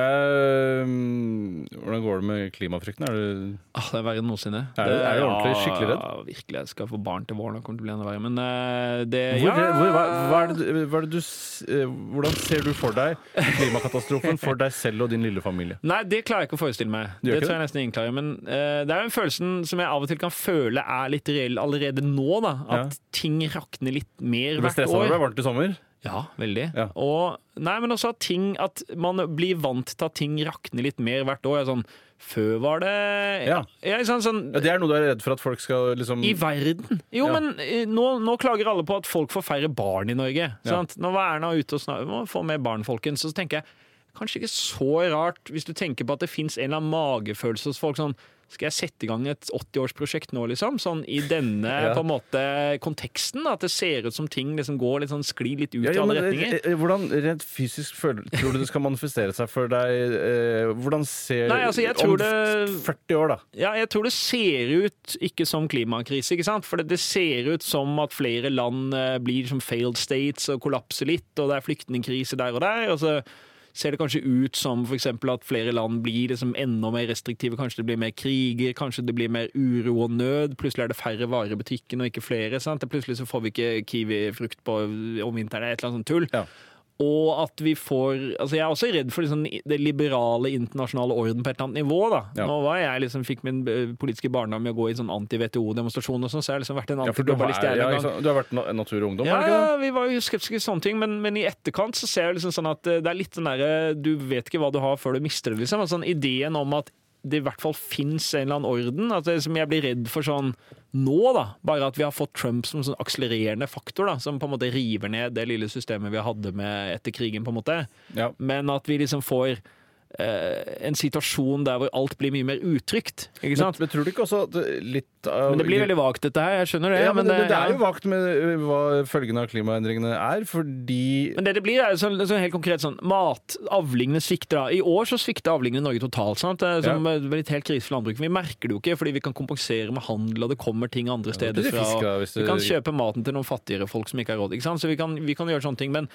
Eh, hvordan går det med klimafrykten? Er du Ah, det er verre enn noensinne. Er det, er du ordentlig skikkelig redd? Ja, virkelig. Jeg skal få barn til våren. Det kommer til å bli enda verre. Men eh, det Hvor, hvor, hva, hva du, eh, hvordan ser du for deg klimakatastrofen for deg selv og din lille familie? Nei, det klarer jeg ikke å forestille meg. Det, Det tror jeg nesten ingen klarer. Men uh, det er jo en følelsen som jeg av og til kan føle er litt reell allerede nå. da At Ja. ting rakner litt mer Du ble hvert stressa da det ble varmt i sommer? Ja, veldig. Ja. Og, nei, men også at ting At man blir vant til at ting rakner litt mer hvert år. Sånn, før var det Ja. ja sånn, sånn, det er noe du er redd for at folk skal liksom I verden. Jo, men eh, nå, nå klager alle på at folk får færre barn i Norge. Sant? Nå var Erna ute og snakket om å få mer barn, folkens. Så tenker jeg kanskje ikke så rart hvis du tenker på at det fins en eller annen magefølelse hos folk. sånn skal jeg sette i gang et 80-årsprosjekt nå, liksom? Sånn i denne Ja. på en måte konteksten? At det ser ut som ting liksom går litt sånn sklir litt ut ja, i alle retninger. eh, eh, Hvordan rent fysisk føler, tror du det skal manifestere seg for deg? Eh, hvordan ser Nei, altså, Om det- 40 år, da. Ja, jeg tror det ser ut ikke som klimakrise, ikke sant? For det, det ser ut som at flere land eh, blir som failed states og kollapser litt, og det er flyktningkrise der og der. Og så ser det kanskje ut som eksempel at flere land blir liksom enda mer restriktive. Kanskje det blir mer kriger, kanskje det blir mer uro og nød. Plutselig er det færre varer i butikken og ikke flere. sant? Plutselig så får vi ikke kiwifrukt om vinteren. det er Et eller annet sånt tull. Ja. Og at vi får altså Jeg er også redd for liksom det liberale internasjonale orden på et eller annet nivå. da. Ja. Nå var jeg liksom, fikk min eh, politiske barndom med å gå i sånn anti-WTO-demonstrasjon, og sånn, så jeg har liksom vært en Ja, for antiglobalist. jeg ja, en gang. du har vært na- Natur og Ungdom, Ja, ikke det? ja, vi var jo skeptiske til sånne ting, men, men i etterkant så ser jeg liksom sånn at eh, det er litt den derre Du vet ikke hva du har før du mister det, liksom. Altså, sånn ideen om at det i hvert fall fins en eller annen orden. At det, som jeg blir redd for sånn nå, da. Bare at vi har fått Trump som sånn akselererende faktor, da. Som på en måte river ned det lille systemet vi hadde med etter krigen, på en måte. Ja. Men at vi liksom får en situasjon der hvor alt blir mye mer utrygt. Ikke sant? men tror du ikke også at litt av Men det blir veldig vagt, dette her. Jeg skjønner det. ja, men det, det er ja. jo vagt med hva følgene av klimaendringene er, fordi Men det det blir, er sånn, sånn helt konkret sånn mat, Avlingene svikter. da. I år så svikter avlingene i Norge totalt. sant? Det er Som ja. litt helt krise for landbruket. Vi merker det jo ikke, fordi vi kan kompensere med handel, og det kommer ting andre steder ja, fra. fisk, da, du... Vi kan kjøpe maten til noen fattigere folk som ikke har råd. ikke sant? Så vi kan, vi kan gjøre sånne ting. men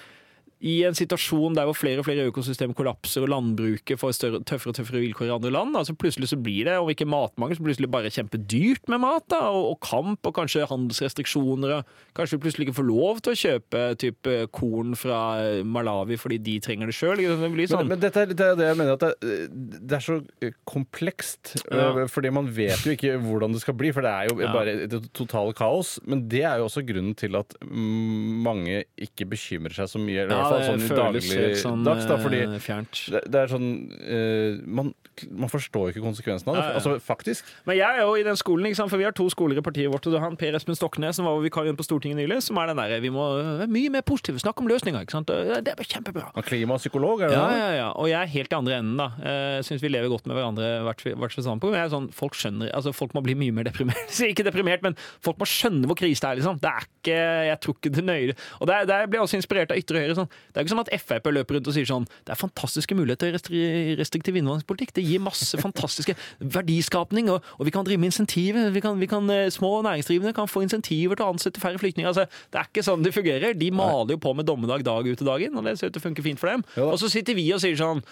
i en situasjon der hvor flere og flere økosystemer kollapser og landbruket får større, tøffere og tøffere vilkår i andre land, altså plutselig så blir det, om ikke matmangel, så plutselig bare kjempedyrt med mat. da, og, og kamp og kanskje handelsrestriksjoner. og Kanskje vi plutselig ikke får lov til å kjøpe type korn fra Malawi fordi de trenger det sjøl. Det blir men, sånn. men dette er, det er det jeg mener at det, det er så komplekst. Ja. Fordi man vet jo ikke hvordan det skal bli, for det er jo Ja. bare det totale kaos. Men det er jo også grunnen til at mange ikke bekymrer seg så mye. Hvert fall sånn i dagligdags. da, fordi eh, det, det er sånn uh, man, man forstår ikke konsekvensen av det. Altså faktisk. Men jeg er jo i den skolen, for vi har to skoler i partiet vårt. og du har han Per Espen Stoknes, som var vikarien på Stortinget nylig, som er den derre Vi må være mye mer positive, snakke om løsninger. ikke sant? Det er kjempebra. Og Klimapsykolog, er det Ja, ja, ja. Og jeg er helt i andre enden, da. Jeg syns vi lever godt med hverandre hvert, hvert sitt standpunkt. Men jeg er sånn, folk skjønner Altså, folk må bli mye mer deprimert. Ikke deprimert, men folk må skjønne hvor krise det er, liksom. Det er ikke Jeg tror ikke det nøyer Og der, der blir jeg også inspirert av ytre høyre. Sånn. Det er ikke sånn at Frp løper rundt og sier sånn Det er fantastiske muligheter i restriktiv innvandringspolitikk. Det gir masse fantastiske verdiskapning, og, og vi kan drive med insentiver. Vi kan, vi kan, eh, små næringsdrivende kan få insentiver til å ansette færre flyktninger. Altså, det er ikke sånn det fungerer. De maler jo på med dommedag dag ut og dag inn, og det ser ut til å funke fint for dem. Og så sitter vi og sier sånn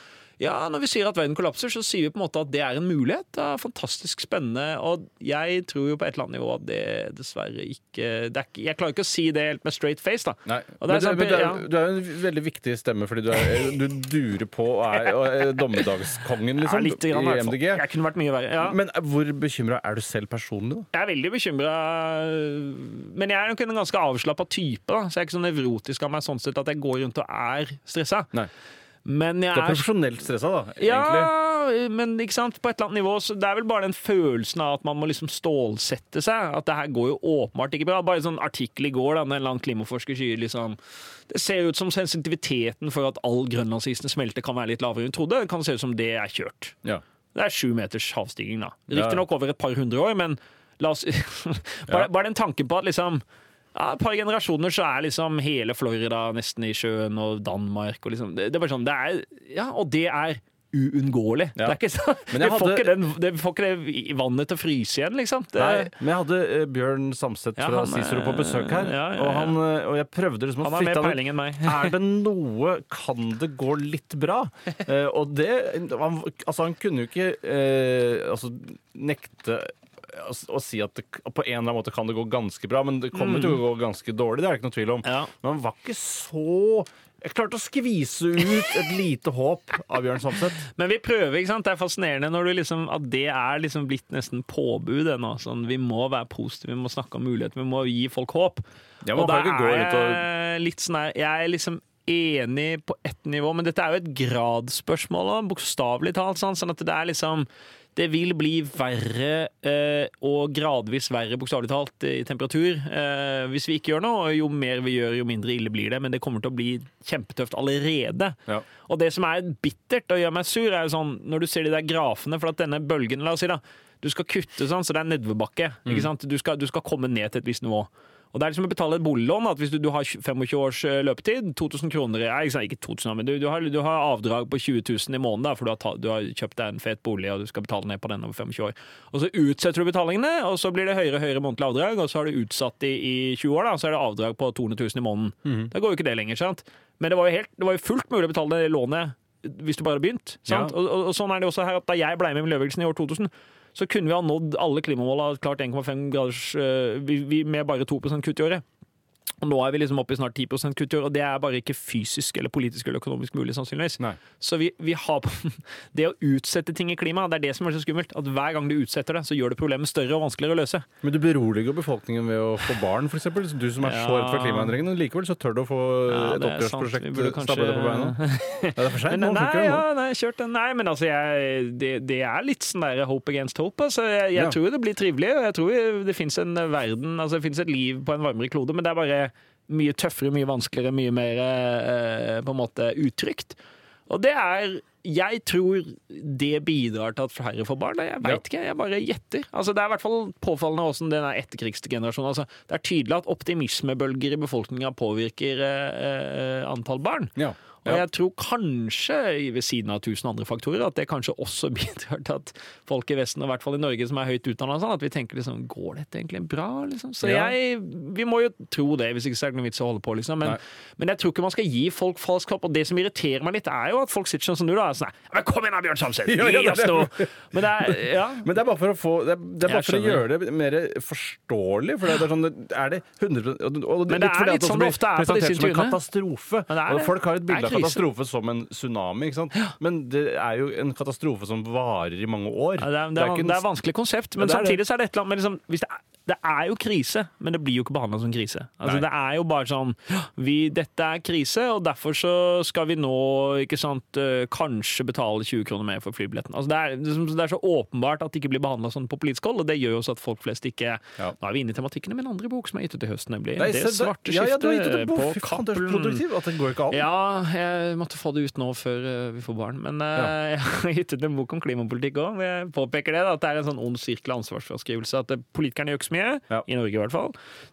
ja, når vi sier at verden kollapser, så sier vi på en måte at det er en mulighet. Det er fantastisk spennende, og jeg tror jo på et eller annet nivå at det dessverre ikke, det ikke Jeg klarer ikke å si det helt med straight face, da. Nei. Er du, sånn- men du, er, ja. du er jo en veldig viktig stemme, fordi du, er, du durer på og er, og er dommedagskongen, Ja, liksom, litt grann, i. MDG. Jeg kunne vært mye verre. Ja. Men hvor bekymra er du selv personlig, da? Jeg er veldig bekymra, men jeg er nok en ganske avslappa type. da Så jeg er ikke så nevrotisk av meg sånn sett at jeg går rundt og er stressa. Nei. Men jeg Du er profesjonelt stressa, da, egentlig. Ja, men ikke sant? på et eller annet nivå så Det er vel bare den følelsen av at man må liksom stålsette seg. At det her går jo åpenbart ikke bra. Bare en sånn artikkel i går da når en eller annen klimaforsker sier liksom Det ser ut som sensitiviteten for at all grønlandsisen smelter kan være litt lavere enn hun trodde. Det kan se ut som det er kjørt. Ja. Det er sju meters havstigning, da. Riktignok over et par hundre år, men la oss bare, bare den tanken på at liksom ja, Et par generasjoner så er liksom hele Florida nesten i sjøen, og Danmark og liksom Det, det er bare sånn Det er Ja, og det er uunngåelig. Ja. Det er ikke sånn vi, får, hadde- ikke den, det får ikke det vannet til å fryse igjen, liksom. Det, Nei, men jeg hadde eh, Bjørn Samset Ja, fra han, Cicero på besøk her, ja, ja, ja. Og, han, eh, og jeg prøvde liksom å fitte han ut. meg. Er det noe Kan det gå litt bra? Eh, og det han, Altså, han kunne jo ikke eh, altså, nekte å, å si at det, på en eller annen måte kan det gå ganske bra, men det kommer til å gå ganske dårlig. Det er det ikke noe tvil om. Ja. Men han var ikke så Jeg klarte å skvise ut et lite håp av Bjørn Samset. Men vi prøver, ikke sant? Det er fascinerende når du liksom, at det er liksom blitt nesten påbud ennå. Sånn, vi må være positive, vi må snakke om muligheter, vi må gi folk håp. Ja, og da er jeg litt sånn her Jeg er liksom enig på ett nivå, men dette er jo et gradsspørsmål, bokstavelig talt. Sånn, sånn at det er liksom det vil bli verre, eh, og gradvis verre, bokstavelig talt, i temperatur. Eh, hvis vi ikke gjør noe, jo mer vi gjør, jo mindre ille blir det. Men det kommer til å bli kjempetøft allerede. Ja. Og det som er bittert og gjør meg sur, er jo sånn når du ser de der grafene For at denne bølgen, la oss si da, du skal kutte sånn, så det er nedoverbakke. Mm. Du skal, du skal komme ned til et visst nivå. Og det er liksom å betale et boliglån. at Hvis du, du har 25 års eh, løpetid, 2000 kroner ikke, ikke 2000, men du, du, har, du har avdrag på 20 000 i måneden da, for du har, ta, du har kjøpt deg en fet bolig og du skal betale ned på den over 25 år. Og Så utsetter du betalingene, og så blir det høyere og høyere månedlig avdrag. Og så har du utsatt i, i 20 år, da, så er det avdrag på 200 000 i måneden. Da går jo ikke det lenger. sant? Men det var jo, helt, det var jo fullt mulig å betale det lånet hvis du bare hadde begynt. Sant? Ja. Og, og, og sånn er det også her at Da jeg ble med i miljøbevegelsen i år 2000, så kunne vi ha nådd alle klimamåla, klart 1,5 graders øh, vi, vi, med bare 2 kutt i året. Og nå er vi liksom oppe i snart 10 kutt i år, og det er bare ikke fysisk eller politisk eller økonomisk mulig, sannsynligvis. Nei. Så vi, vi har Det å utsette ting i klimaet, det er det som er så skummelt. At hver gang du utsetter det, så gjør det problemet større og vanskeligere å løse. Men du beroliger befolkningen ved å få barn, f.eks. Du som er så redd for klimaendringene. Likevel så tør du å få Ja, et opprørsprosjekt kanskje- stablet på beina. Ja, det er for seint. Nå nei, ja, nei, kjørt den. Nei, men altså, jeg, det, det er litt sånn der hope against hope. Altså, jeg jeg Ja. tror det blir trivelig, og jeg tror det fins en verden, altså det finnes et liv på en varmere klode, men det er bare mye tøffere, mye vanskeligere, mye mer eh, på en måte utrygt. Og det er Jeg tror det bidrar til at flere får barn. Jeg veit ikke, jeg bare gjetter. Altså, det er i hvert fall påfallende hvordan den er etterkrigsgenerasjonen. Altså, det er tydelig at optimismebølger i befolkninga påvirker eh, eh, antall barn. Ja. Og Ja. jeg tror kanskje, ved siden av tusen andre faktorer, at det kanskje også bidrar til at folk i Vesten, og i hvert fall i Norge som er høyt utdanna, sånn, at vi tenker liksom Går dette egentlig bra? Liksom? Så jeg Vi må jo tro det, hvis ikke så er det noen vits å holde på, liksom. Men, men jeg tror ikke man skal gi folk falsk håp. Og det som irriterer meg litt, er jo at folk sitter sånn som du, da. Sånn, «Ja, men kom igjen da, Bjørn Samset! Gi oss noe! Men det er Ja. Men det er bare for å få Det er, det er bare for å gjøre det mer forståelig. For det er sånn Er det 100 og- og Men det er litt sånn det ofte er på disse intervjuene. katastrofe. Og folk har et bilde av. katastrofe som en tsunami, ikke sant? Men det er jo en katastrofe som varer i mange år. Ja, det, er, det, Det er er, ikke en- det er et vanskelig konsept, men er samtidig så er det et eller annet med liksom, hvis det, er, det er jo krise, men det blir jo ikke behandla som krise. Altså, det er jo bare sånn vi, Dette er krise, og derfor så skal vi nå ikke sant, eh, kanskje betale 20 kroner mer for flybilletten. Altså, det, er, liksom- det er så åpenbart at det ikke blir behandla sånn på politisk hold, og det gjør jo også at folk flest ikke Ja. Nå er vi inne i tematikkene med en andre bok som er gitt ut i høst, nemlig Nei, Det da- svarte ja, ja, skiftet en på Cappelen. det. Ja, jeg måtte få det ut nå før eh, vi får barn. Men ja. jeg har gitt ut en bok om klimapolitikk òg. Jeg påpeker det, da, at det er en sånn ond sirkel av ansvarsfraskrivelse. At eh, politikerne gjør ikke så mye, Ja. i Norge i hvert fall.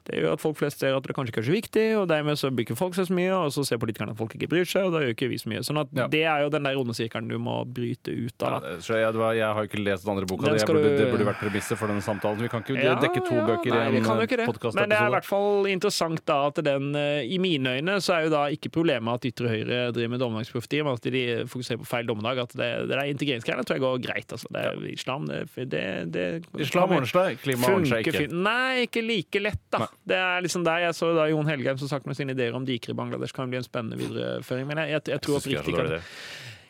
Det gjør at folk flest ser at det kanskje ikke er så viktig, og dermed så bygger folk seg så mye, og så ser politikerne at folk ikke bryr seg, og da gjør ikke vi så mye. Sånn at Ja. det er jo den der onde sirkelen du må bryte ut av. Ja, så jeg, jeg har ikke lest den andre boka. Den Det burde, du- det burde vært premisset for denne samtalen. Vi kan ikke dekke to bøker nei, i en det. podkastepisode. Men det er i hvert fall interessant da at den eh, I mine øyne så er jo da ikke problemet at ytre høyre driver med dommedagsprofeti, men at de fokuserer på feil dommedag. At det, det integreringsgreiene tror jeg går greit. Altså. Det er islam, det, det, det Islam ordner seg, klima ordner seg ikke. Nei, ikke like lett, da. Nei. Det er liksom der jeg så da Jon Helgheim som sagt med sine ideer om diker i Bangladesh kan bli en spennende videreføring. Men jeg, jeg, jeg tror oppriktig ikke det.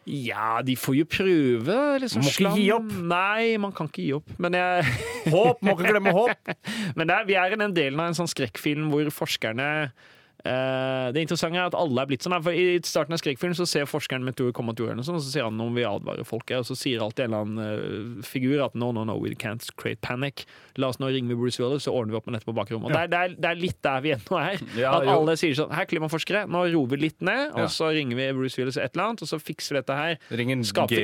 Ja, de får jo prøve. Liksom, må ikke gi opp. Nei, man kan ikke gi opp. Men jeg Håp! Må ikke glemme håp! men det er, vi er i den delen av en sånn skrekkfilm hvor forskerne det interessante er at alle er blitt sånn. For I starten av skrekkfilm så ser forskeren meteor komme til jorden, og sånn, så sier han om vi advarer folket. Og så sier alltid en eller annen eh, figur at no, no, no, we can't create panic. La oss nå ringe Bruce Willis, så ordner vi opp med dette på bakrommet. Og det, er, det, er, litt der vi ennå er. Ja, at jo. alle sier sånn Her, klimaforskere, nå roer vi litt ned, og Ja. så ringer vi Bruce Willis et eller annet, og så fikser vi dette her. Skaper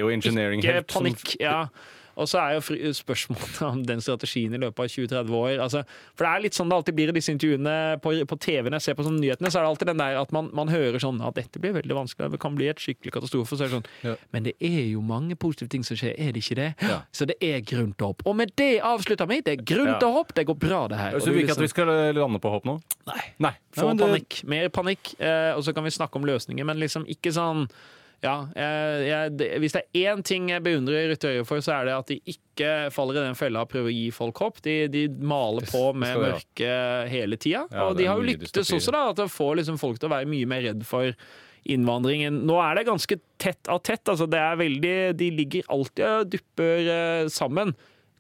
ikke panikk. som- Ja. Og så er jo spørsmålet om den strategien i løpet av 20-30 år. Altså, for det er litt sånn det alltid blir i disse intervjuene på, på TV når jeg ser på sånne nyhetene, så er det alltid den der at man, man hører sånn at dette blir veldig vanskelig, det kan bli et skikkelig katastrofe. Så er det sånn Ja. Men det er jo mange positive ting som skjer, er det ikke det? Ja. Så det er grunn til håp. Og med det avslutter vi. Det er grunn Ja. til håp. Det går bra, det her. Så du vil ikke at vi liksom- skal lande på håp nå? Nei. Nei. Få det- panikk. Mer panikk. Eh, og så kan vi snakke om løsninger, men liksom ikke sånn ja, jeg, jeg, Hvis det er én ting jeg beundrer Ruth Øye for, så er det at de ikke faller i den fella og prøver å gi folk håp. De, de maler på med mørke hele tida. Ja, og de har jo lyktes også, da, at det får liksom folk til å være mye mer redd for innvandringen. Nå er det ganske tett av tett. altså det er veldig, De ligger alltid og dupper eh, sammen.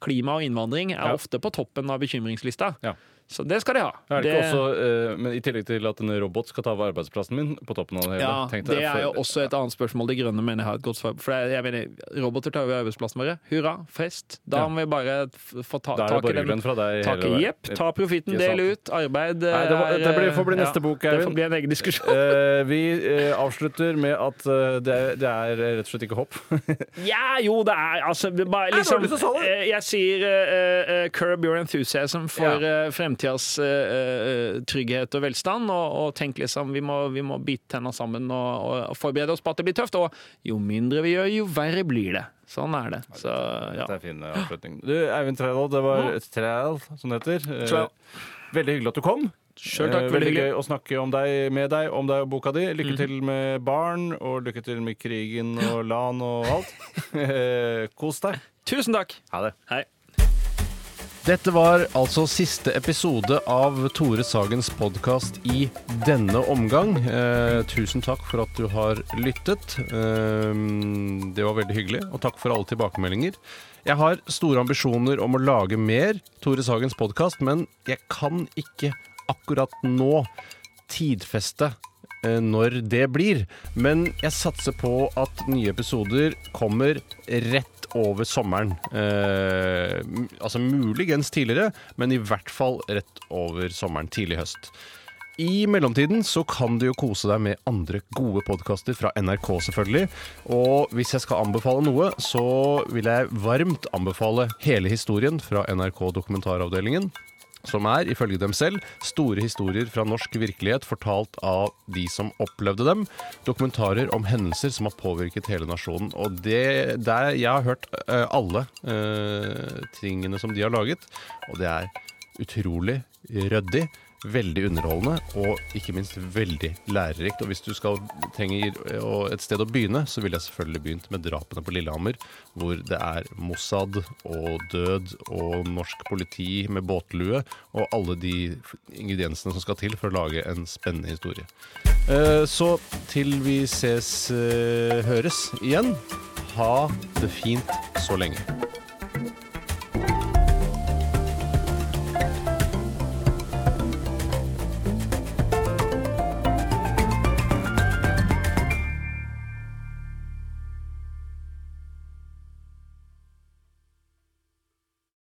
Klima og innvandring er Ja. ofte på toppen av bekymringslista. Ja. Så det skal de ha. Er det ikke også, uh, men I tillegg til at en robot skal ta over arbeidsplassen min på toppen av det hele Ja, tenkte det er jo for- også et annet spørsmål. De grønne mener jeg har et godt svar. For jeg, mener, roboter tar over arbeidsplassen vår. Hurra, fest. Da Ja. må vi bare få ta, Da er det tak i den. fra deg Tak hele jepp, ta profitten, del ut. Arbeid Nei, det var- er, det blir- får bli ja, neste bok, Det får bli en egen diskusjon. Uh, vi uh, avslutter med at eh, det, det er rett og slett ikke hopp. Ja, jo, det er altså bare, liksom, det? eh, Jeg sier eh, eh, curb your enthusiasm for Ja. eh, fremtidas eh, eh, trygghet og velstand. Og, og tenk liksom vi må, vi må bite tenna sammen og, og, forberede oss på at det blir tøft. Og jo mindre vi gjør, jo verre blir det. Sånn er det. Så ja. Det er fin avslutning. Du, Eivind Trædal, det var Trædal, som heter. Eh, Veldig hyggelig at du kom. Selv takk. Eh, Veldig hyggelig. gøy å snakke om deg, med deg om deg og boka di. Lykke mm. til med barn, og lykke til med krigen og LAN og alt. Eh, Kos deg. Tusen takk. Ha det. Hei. Dette var altså siste episode av Tore Sagens podkast i denne omgang. Eh, tusen takk for at du har lyttet. Eh, det var veldig hyggelig, og takk for alle tilbakemeldinger. Jeg har store ambisjoner om å lage mer Tore Sagens podkast, men jeg kan ikke akkurat nå tidfeste når det blir. Men jeg satser på at nye episoder kommer rett over sommeren. Eh, altså muligens tidligere, men i hvert fall rett over sommeren, tidlig høst. I mellomtiden så kan du jo kose deg med andre gode podkaster fra NRK, selvfølgelig. Og hvis jeg skal anbefale noe, så vil jeg varmt anbefale hele historien fra NRK Dokumentaravdelingen. Som er, ifølge dem selv, store historier fra norsk virkelighet fortalt av de som opplevde dem. Dokumentarer om hendelser som har påvirket hele nasjonen. Og det, der, jeg har hørt uh, alle uh, tingene som de har laget, og det er utrolig ryddig. Veldig underholdende og ikke minst veldig lærerikt. Og hvis du skal trenger et sted å begynne, så ville jeg selvfølgelig begynt med drapene på Lillehammer, hvor det er Mossad og død og norsk politi med båtlue og alle de ingrediensene som skal til for å lage en spennende historie. Eh, Så til vi ses, eh, høres igjen, ha det fint så lenge.